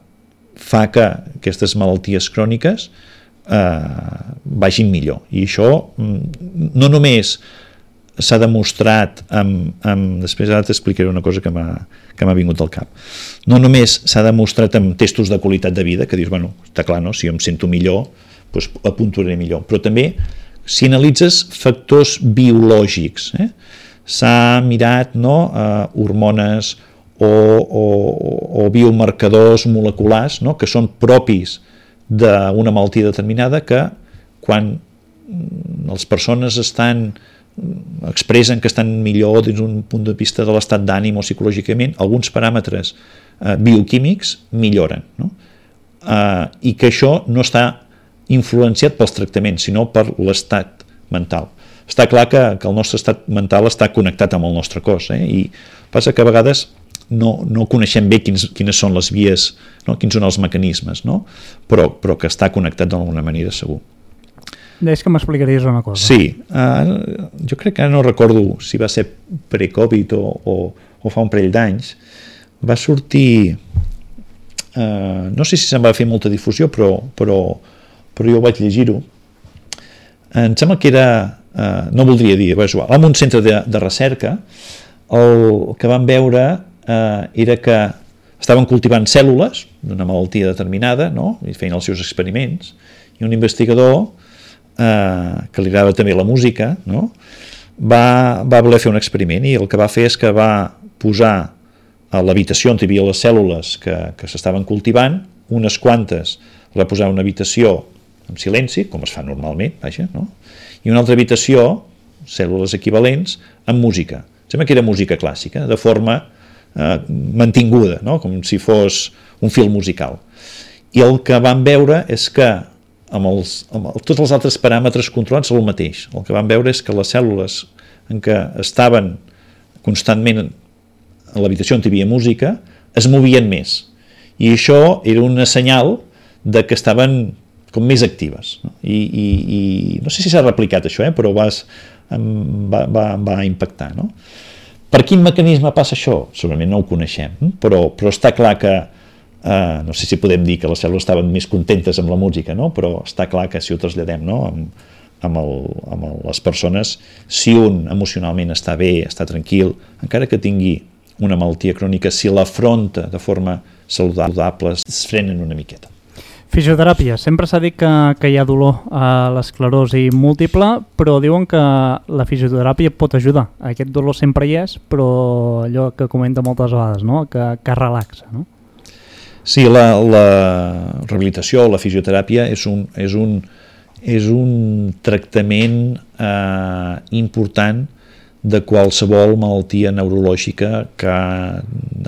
[SPEAKER 3] fa que aquestes malalties cròniques eh, vagin millor. I això mm, no només s'ha demostrat amb, amb, després ara t'explicaré una cosa que m'ha vingut al cap no només s'ha demostrat amb testos de qualitat de vida que dius, bueno, està clar, no? si jo em sento millor doncs apuntaré millor, però també si analitzes factors biològics eh? s'ha mirat no, uh, hormones o, o, o biomarcadors moleculars no? que són propis d'una malaltia determinada que quan les persones estan expressen que estan millor des d'un punt de vista de l'estat d'ànim o psicològicament, alguns paràmetres eh, bioquímics milloren. No? Eh, I que això no està influenciat pels tractaments, sinó per l'estat mental. Està clar que, que el nostre estat mental està connectat amb el nostre cos, eh? i passa que a vegades no, no coneixem bé quins, quines són les vies, no? quins són els mecanismes, no? però, però que està connectat d'alguna manera segur.
[SPEAKER 2] Deies que m'explicaries una cosa.
[SPEAKER 3] Sí, uh, jo crec que no recordo si va ser pre-Covid o, o, o fa un parell d'anys, va sortir, uh, no sé si se'n va fer molta difusió, però, però, però jo vaig llegir-ho, em sembla que era, uh, no voldria dir, però és igual, en un centre de, de recerca, el que van veure eh, era que estaven cultivant cèl·lules d'una malaltia determinada no? i feien els seus experiments i un investigador eh, que li agrada també la música no? va, va voler fer un experiment i el que va fer és que va posar a l'habitació on hi havia les cèl·lules que, que s'estaven cultivant, unes quantes va posar una habitació en silenci, com es fa normalment, vaja, no? i una altra habitació, cèl·lules equivalents, amb música. Sembla que era música clàssica, de forma eh, mantinguda, no? com si fos un fil musical. I el que vam veure és que amb, els, amb el, tots els altres paràmetres controlats el mateix. El que vam veure és que les cèl·lules en què estaven constantment a l'habitació on hi havia música es movien més. I això era una senyal de que estaven com més actives. No? I, i, i no sé si s'ha replicat això, eh? però vas, va, va, va impactar. No? Per quin mecanisme passa això? Segurament no ho coneixem, però, però està clar que, eh, no sé si podem dir que les cèl·lules estaven més contentes amb la música, no? però està clar que si ho traslladem no? amb, amb, el, amb les persones, si un emocionalment està bé, està tranquil, encara que tingui una malaltia crònica, si l'afronta de forma saludable, es frenen una miqueta.
[SPEAKER 2] Fisioteràpia. Sempre s'ha dit que, que hi ha dolor a l'esclerosi múltiple, però diuen que la fisioteràpia pot ajudar. Aquest dolor sempre hi és, però allò que comenta moltes vegades, no? que, que relaxa. No?
[SPEAKER 3] Sí, la, la rehabilitació, la fisioteràpia és un, és un, és un tractament eh, important de qualsevol malaltia neurològica que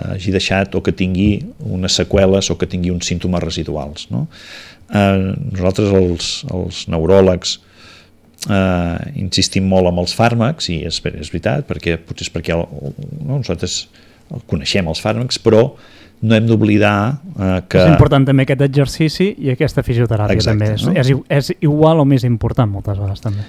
[SPEAKER 3] hagi deixat o que tingui unes seqüeles o que tingui uns símptomes residuals. No? Eh, nosaltres, els, els neuròlegs, eh, insistim molt amb els fàrmacs, i és, és veritat, perquè potser és perquè el, no, nosaltres coneixem els fàrmacs, però no hem d'oblidar eh, que...
[SPEAKER 2] És important també aquest exercici i aquesta fisioteràpia Exacte, també. És, no? és, és igual o més important moltes vegades també.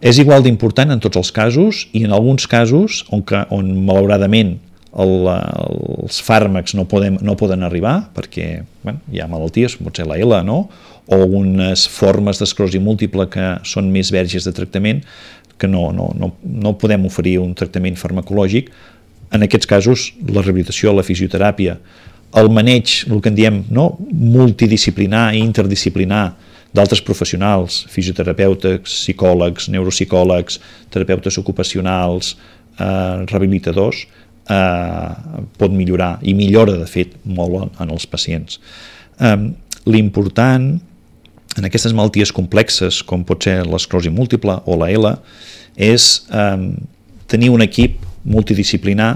[SPEAKER 3] És igual d'important en tots els casos i en alguns casos on, que, on malauradament el, els fàrmacs no, podem, no poden arribar perquè bueno, hi ha malalties, pot ser la L, no? o unes formes d'esclerosi múltiple que són més verges de tractament que no, no, no, no podem oferir un tractament farmacològic. En aquests casos, la rehabilitació, la fisioteràpia, el maneig, el que en diem no? multidisciplinar i interdisciplinar d'altres professionals, fisioterapeutes, psicòlegs, neuropsicòlegs, terapeutes ocupacionals, eh, rehabilitadors, eh, pot millorar i millora, de fet, molt en, en els pacients. Eh, L'important en aquestes malalties complexes, com pot ser l'esclerosi múltiple o la L, és eh, tenir un equip multidisciplinar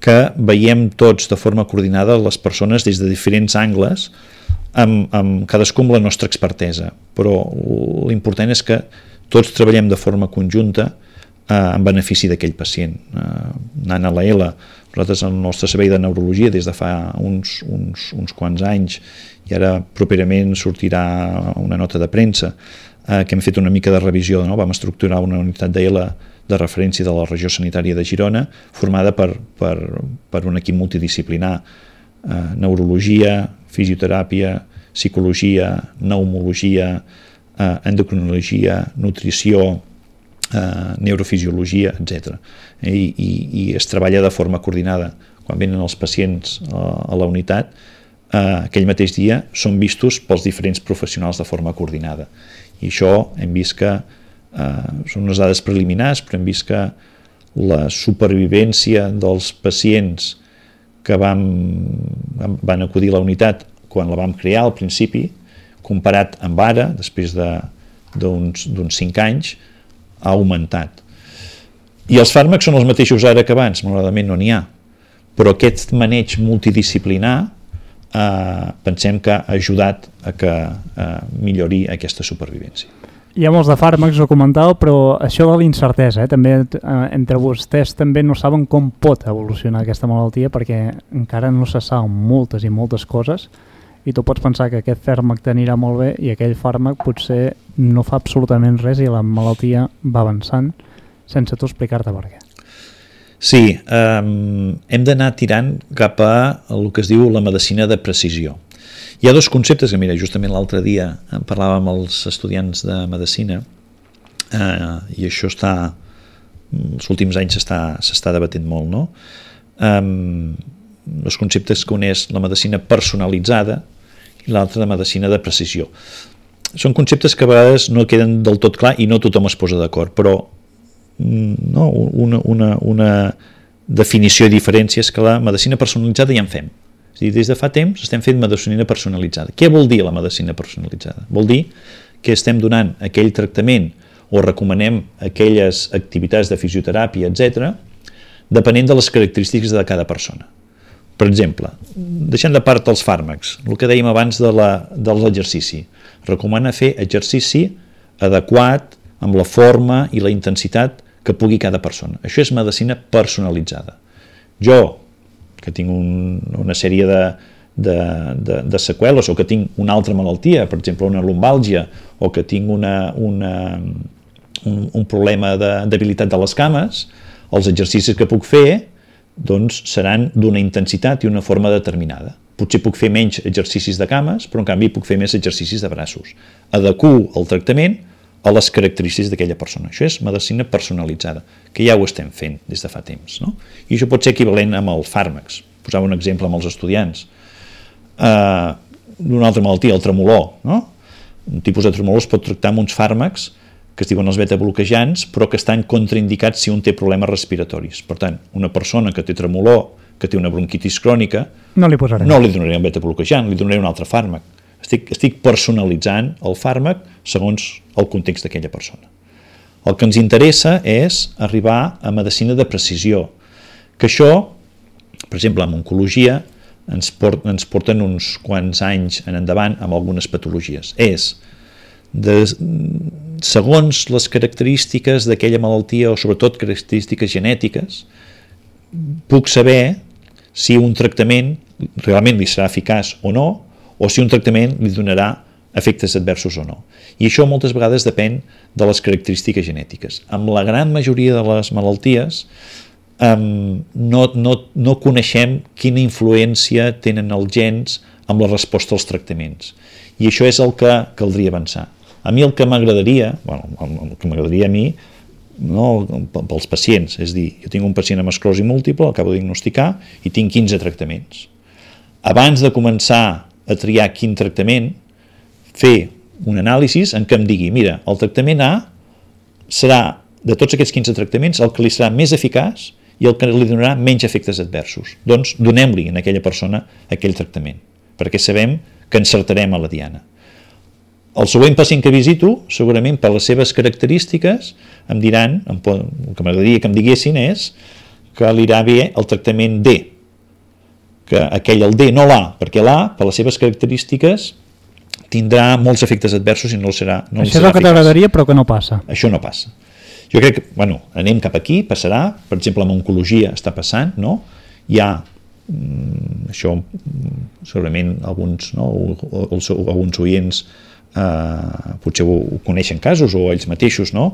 [SPEAKER 3] que veiem tots de forma coordinada les persones des de diferents angles amb, amb cadascú amb la nostra expertesa, però l'important és que tots treballem de forma conjunta eh, en benefici d'aquell pacient. Eh, anant a la L, nosaltres el nostre servei de neurologia des de fa uns, uns, uns quants anys i ara properament sortirà una nota de premsa eh, que hem fet una mica de revisió, no? vam estructurar una unitat d'L de referència de la regió sanitària de Girona formada per, per, per un equip multidisciplinar eh, neurologia, fisioteràpia, psicologia, pneumologia, eh, endocrinologia, nutrició, eh, neurofisiologia, etc. I, i, I es treballa de forma coordinada. Quan venen els pacients a, a la unitat, eh, aquell mateix dia són vistos pels diferents professionals de forma coordinada. I això hem vist que eh, són unes dades preliminars, però hem vist que la supervivència dels pacients que vam, van acudir la unitat quan la vam crear al principi, comparat amb ara, després d'uns de, 5 anys, ha augmentat. I els fàrmacs són els mateixos ara que abans, malauradament no n'hi ha, però aquest maneig multidisciplinar eh, pensem que ha ajudat a que eh, millori aquesta supervivència
[SPEAKER 2] hi ha molts de fàrmacs, ho comentàveu, però això de l'incertesa, eh? també eh, entre vostès també no saben com pot evolucionar aquesta malaltia perquè encara no se saben moltes i moltes coses i tu pots pensar que aquest fàrmac t'anirà molt bé i aquell fàrmac potser no fa absolutament res i la malaltia va avançant sense tu explicar-te per què.
[SPEAKER 3] Sí, um, hem d'anar tirant cap a el que es diu la medicina de precisió. Hi ha dos conceptes que, mira, justament l'altre dia parlàvem amb els estudiants de Medicina eh, i això està, els últims anys s'està debatent molt, no? Um, els conceptes que uneix la medicina personalitzada i l'altra de medicina de precisió. Són conceptes que a vegades no queden del tot clar i no tothom es posa d'acord, però mm, no, una, una, una definició i diferència és que la medicina personalitzada ja en fem és dir, des de fa temps estem fent medicina personalitzada. Què vol dir la medicina personalitzada? Vol dir que estem donant aquell tractament o recomanem aquelles activitats de fisioteràpia, etc, depenent de les característiques de cada persona. Per exemple, deixant de part els fàrmacs, el que dèiem abans de l'exercici, recomana fer exercici adequat amb la forma i la intensitat que pugui cada persona. Això és medicina personalitzada. Jo, que tinc un, una sèrie de, de, de, de seqüeles o que tinc una altra malaltia, per exemple una lumbàlgia, o que tinc una, una, un, un problema de debilitat de les cames, els exercicis que puc fer doncs, seran d'una intensitat i una forma determinada. Potser puc fer menys exercicis de cames, però en canvi puc fer més exercicis de braços. Adequo el tractament a les característiques d'aquella persona. Això és medicina personalitzada, que ja ho estem fent des de fa temps. No? I això pot ser equivalent amb els fàrmacs. Posava un exemple amb els estudiants. Uh, D'una altra malaltia, el tremolor. No? Un tipus de tremolor es pot tractar amb uns fàrmacs que es diuen els beta-bloquejants, però que estan contraindicats si un té problemes respiratoris. Per tant, una persona que té tremolor, que té una bronquitis crònica,
[SPEAKER 2] no li, posaré.
[SPEAKER 3] no li donaré un beta-bloquejant, li donaré un altre fàrmac estic, estic personalitzant el fàrmac segons el context d'aquella persona. El que ens interessa és arribar a medicina de precisió, que això, per exemple, en oncologia, ens, port, ens porten uns quants anys en endavant amb algunes patologies. És, de, segons les característiques d'aquella malaltia, o sobretot característiques genètiques, puc saber si un tractament realment li serà eficaç o no, o si un tractament li donarà efectes adversos o no. I això moltes vegades depèn de les característiques genètiques. Amb la gran majoria de les malalties um, no, no, no coneixem quina influència tenen els gens amb la resposta als tractaments. I això és el que caldria avançar. A mi el que m'agradaria, bueno, el que m'agradaria a mi, no, pels pacients, és dir, jo tinc un pacient amb esclerosi múltiple, acabo de diagnosticar, i tinc 15 tractaments. Abans de començar a triar quin tractament, fer un anàlisi en què em digui, mira, el tractament A serà, de tots aquests 15 tractaments, el que li serà més eficaç i el que li donarà menys efectes adversos. Doncs donem-li a aquella persona aquell tractament, perquè sabem que encertarem a la diana. El següent pacient que visito, segurament per les seves característiques, em diran, el que m'agradaria que em diguessin és que li irà bé el tractament D, que aquell el D, no l'A, perquè l'A, per les seves característiques, tindrà molts efectes adversos i no serà no
[SPEAKER 2] Això és el que t'agradaria però que no passa.
[SPEAKER 3] Això no passa. Jo crec que, bueno, anem cap aquí, passarà, per exemple, amb oncologia està passant, no? Hi ha mm, això segurament alguns, no, els, alguns oients eh, potser ho, ho coneixen casos o ells mateixos, no?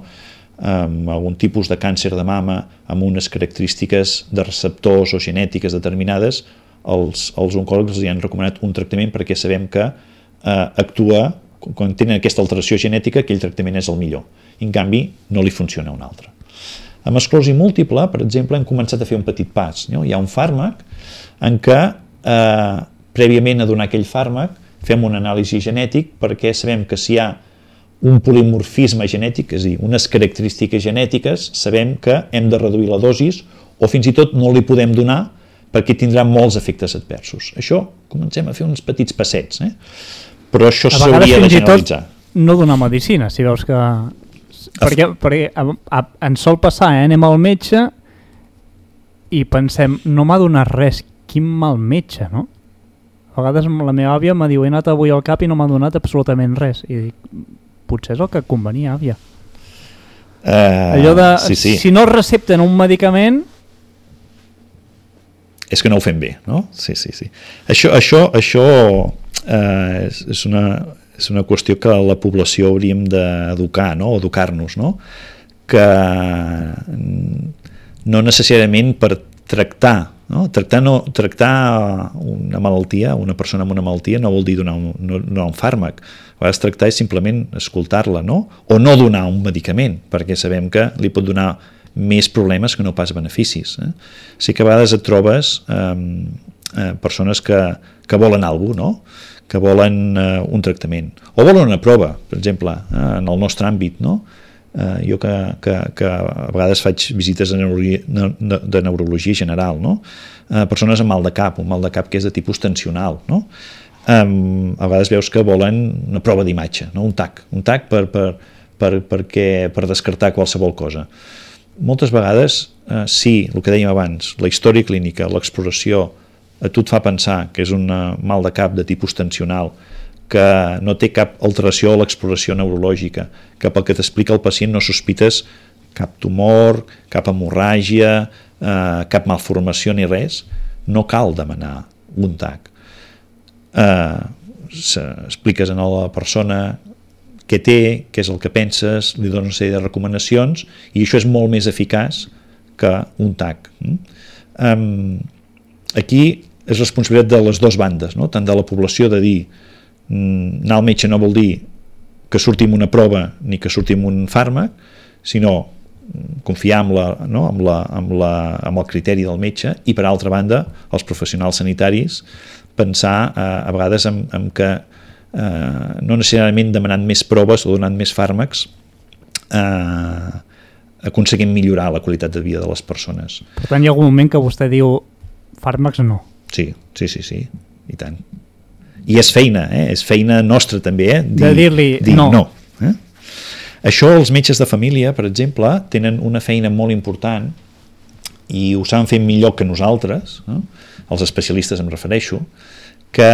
[SPEAKER 3] amb algun tipus de càncer de mama amb unes característiques de receptors o genètiques determinades, els, els oncòlegs els han recomanat un tractament perquè sabem que eh, actua quan tenen aquesta alteració genètica, aquell tractament és el millor. I, en canvi, no li funciona un altre. Amb esclerosi múltiple, per exemple, hem començat a fer un petit pas. No? Hi ha un fàrmac en què, eh, prèviament a donar aquell fàrmac, fem un anàlisi genètic perquè sabem que si hi ha un polimorfisme genètic, és a dir, unes característiques genètiques, sabem que hem de reduir la dosis o fins i tot no li podem donar perquè tindrà molts efectes adversos. Això comencem a fer uns petits passets. Eh? però això s'hauria de generalitzar.
[SPEAKER 2] no donar medicina, si veus que... Perquè, perquè a, a, ens sol passar, eh? anem al metge i pensem, no m'ha donat res, quin mal metge, no? A vegades la meva àvia m'ha diu, he anat avui al cap i no m'ha donat absolutament res. I dic, potser és el que convenia, àvia. Uh, Allò de, sí, sí. si no recepten un medicament...
[SPEAKER 3] És que no ho fem bé, no? Sí, sí, sí. Això, això, això eh, és, una, és una qüestió que la població hauríem d'educar, no? educar-nos, no? que no necessàriament per tractar, no? Tractar, no, tractar una malaltia, una persona amb una malaltia, no vol dir donar un, no, donar un fàrmac. A vegades tractar és simplement escoltar-la, no? O no donar un medicament, perquè sabem que li pot donar més problemes que no pas beneficis. Eh? Sí que a vegades et trobes eh, eh, persones que, que volen alguna cosa, no? que volen eh, un tractament. O volen una prova, per exemple, eh, en el nostre àmbit, no? Eh, jo que, que, que a vegades faig visites de neurologia, de neurologia general, no? Eh, persones amb mal de cap, un mal de cap que és de tipus tensional, no? Eh, a vegades veus que volen una prova d'imatge, no? un TAC, un TAC per, per, per, perquè, per descartar qualsevol cosa. Moltes vegades, eh, sí, el que dèiem abans, la història clínica, l'exploració, a tu et fa pensar que és un mal de cap de tipus tensional, que no té cap alteració a l'exploració neurològica, que pel que t'explica el pacient no sospites cap tumor, cap hemorràgia, eh, cap malformació ni res, no cal demanar un TAC. Eh, expliques a la persona què té, què és el que penses, li dones una sèrie de recomanacions i això és molt més eficaç que un TAC. Um, aquí és responsabilitat de les dues bandes, no? tant de la població de dir mm, anar al metge no vol dir que sortim una prova ni que sortim un fàrmac, sinó mm, confiar amb, la, no? amb, la, amb, la, amb el criteri del metge i per altra banda els professionals sanitaris pensar eh, a vegades en, en que eh, no necessàriament demanant més proves o donant més fàrmacs eh, aconseguim millorar la qualitat de vida de les persones.
[SPEAKER 2] Per tant, hi ha algun moment que vostè diu fàrmacs no.
[SPEAKER 3] Sí, sí, sí, sí, i tant. I és feina, eh? és feina nostra també, eh?
[SPEAKER 2] Dir, de dir-li
[SPEAKER 3] dir
[SPEAKER 2] no.
[SPEAKER 3] no eh? Això els metges de família, per exemple, tenen una feina molt important i ho saben fer millor que nosaltres, no? els especialistes em refereixo, que,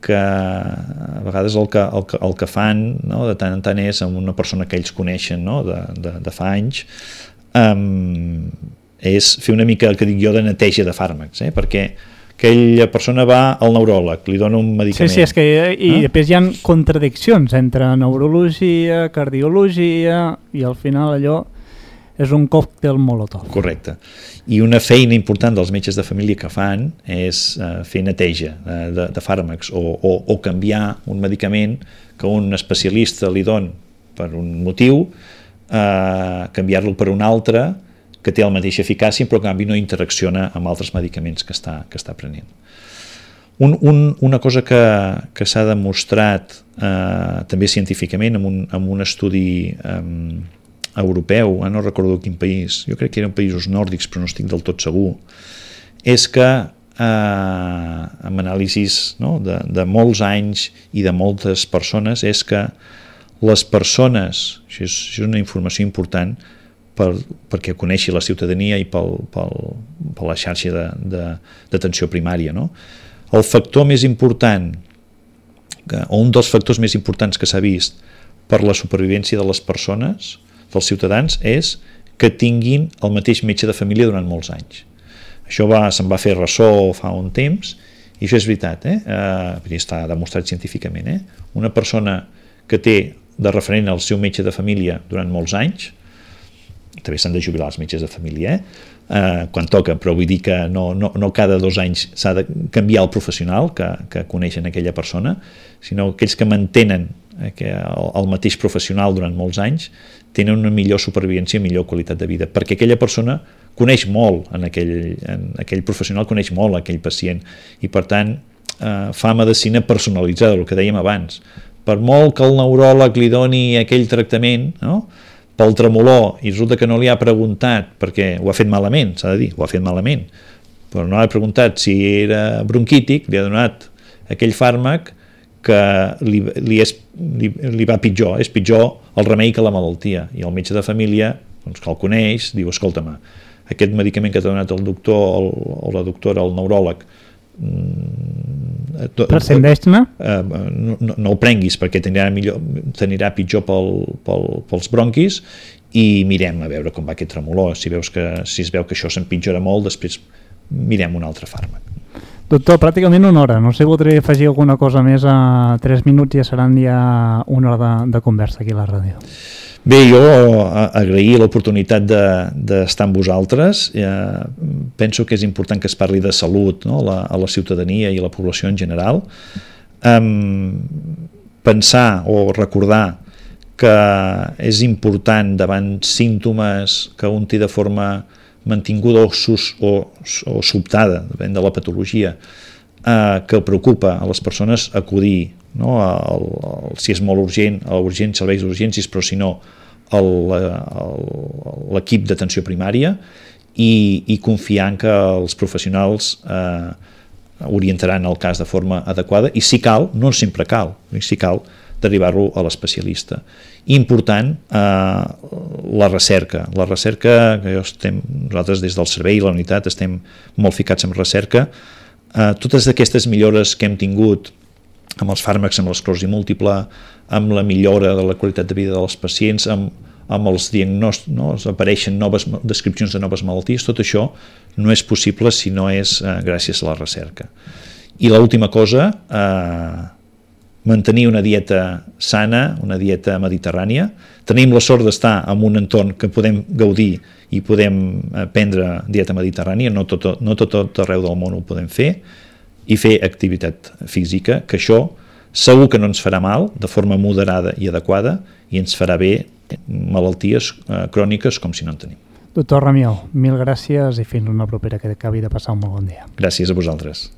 [SPEAKER 3] que a vegades el que, el que, el que fan no, de tant en tant és amb una persona que ells coneixen no, de, de, de fa anys, um, és fer una mica el que dic jo de neteja de fàrmacs, eh? perquè aquella persona va al neuròleg, li dona un medicament.
[SPEAKER 2] Sí, sí, és que i eh? després hi ha contradiccions entre neurologia, cardiologia i al final allò és un còctel molotov.
[SPEAKER 3] Correcte. I una feina important dels metges de família que fan és uh, fer neteja uh, de, de fàrmacs o, o, o canviar un medicament que un especialista li don per un motiu, uh, canviar-lo per un altre que té la mateixa eficàcia però que canvi no interacciona amb altres medicaments que està, que està prenent. Un, un, una cosa que, que s'ha demostrat eh, també científicament amb un, amb un estudi eh, europeu, eh, no recordo quin país, jo crec que eren països nòrdics però no estic del tot segur, és que eh, amb anàlisis no, de, de molts anys i de moltes persones és que les persones, això és, això és una informació important per, perquè coneixi la ciutadania i pel, pel, per la xarxa d'atenció primària. No? El factor més important, que, o un dels factors més importants que s'ha vist per la supervivència de les persones dels ciutadans és que tinguin el mateix metge de família durant molts anys. Això va, se'n va fer ressò fa un temps i això és veritat, eh? eh està demostrat científicament. Eh? Una persona que té de referent el seu metge de família durant molts anys, també s'han de jubilar els metges de família, eh? eh, quan toca, però vull dir que no, no, no cada dos anys s'ha de canviar el professional que, que coneixen aquella persona, sinó aquells que mantenen eh, que el, el mateix professional durant molts anys tenen una millor supervivència i millor qualitat de vida, perquè aquella persona coneix molt en aquell, en aquell professional, coneix molt aquell pacient i per tant eh, fa medicina personalitzada, el que dèiem abans. Per molt que el neuròleg li doni aquell tractament, no? pel tremolor i resulta que no li ha preguntat perquè ho ha fet malament, s'ha de dir, ho ha fet malament, però no ha preguntat si era bronquític, li ha donat aquell fàrmac que li, li, és, li, li va pitjor, és pitjor el remei que la malaltia. I el metge de família, doncs, que el coneix, diu, escolta'm, aquest medicament que t'ha donat el doctor el, o la doctora, el neuròleg,
[SPEAKER 2] mm, prescindeix-ne?
[SPEAKER 3] Eh, no, no, no el prenguis perquè t'anirà, millor, t'anirà pitjor pel, pel, pels bronquis i mirem a veure com va aquest tremolor. Si, veus que, si es veu que això s'empitjora molt, després mirem un altre fàrmac.
[SPEAKER 2] Doctor, pràcticament una hora. No sé si voldria afegir alguna cosa més a 3 minuts i ja seran ja una hora de, de conversa aquí a la ràdio.
[SPEAKER 3] Bé, jo agrair l'oportunitat d'estar de, amb vosaltres. Eh, penso que és important que es parli de salut no? la, a la ciutadania i a la població en general. Um, pensar o recordar que és important davant símptomes que un té de forma mantinguda o, sus, o, o sobtada, depèn de la patologia, eh, que preocupa a les persones acudir, no? El, el, si és molt urgent, a urgents, serveis d'urgències, però si no, l'equip d'atenció primària i, i confiar en que els professionals eh, orientaran el cas de forma adequada i si cal, no sempre cal, si cal, derivar-lo a l'especialista. Important eh, la recerca. La recerca, que jo estem, nosaltres des del servei i la unitat estem molt ficats en recerca, eh, totes aquestes millores que hem tingut amb els fàrmacs, amb l'esclerosi múltiple, amb la millora de la qualitat de vida dels pacients, amb, amb els diagnòstics, no? apareixen noves descripcions de noves malalties, tot això no és possible si no és eh, gràcies a la recerca. I l'última cosa, eh, mantenir una dieta sana, una dieta mediterrània. Tenim la sort d'estar en un entorn que podem gaudir i podem eh, prendre dieta mediterrània, no tot, no tot, tot arreu del món ho podem fer, i fer activitat física, que això segur que no ens farà mal, de forma moderada i adequada, i ens farà bé malalties eh, cròniques com si no en tenim.
[SPEAKER 2] Doctor Ramió, mil gràcies i fins una propera que acabi de passar un molt bon dia.
[SPEAKER 3] Gràcies a vosaltres.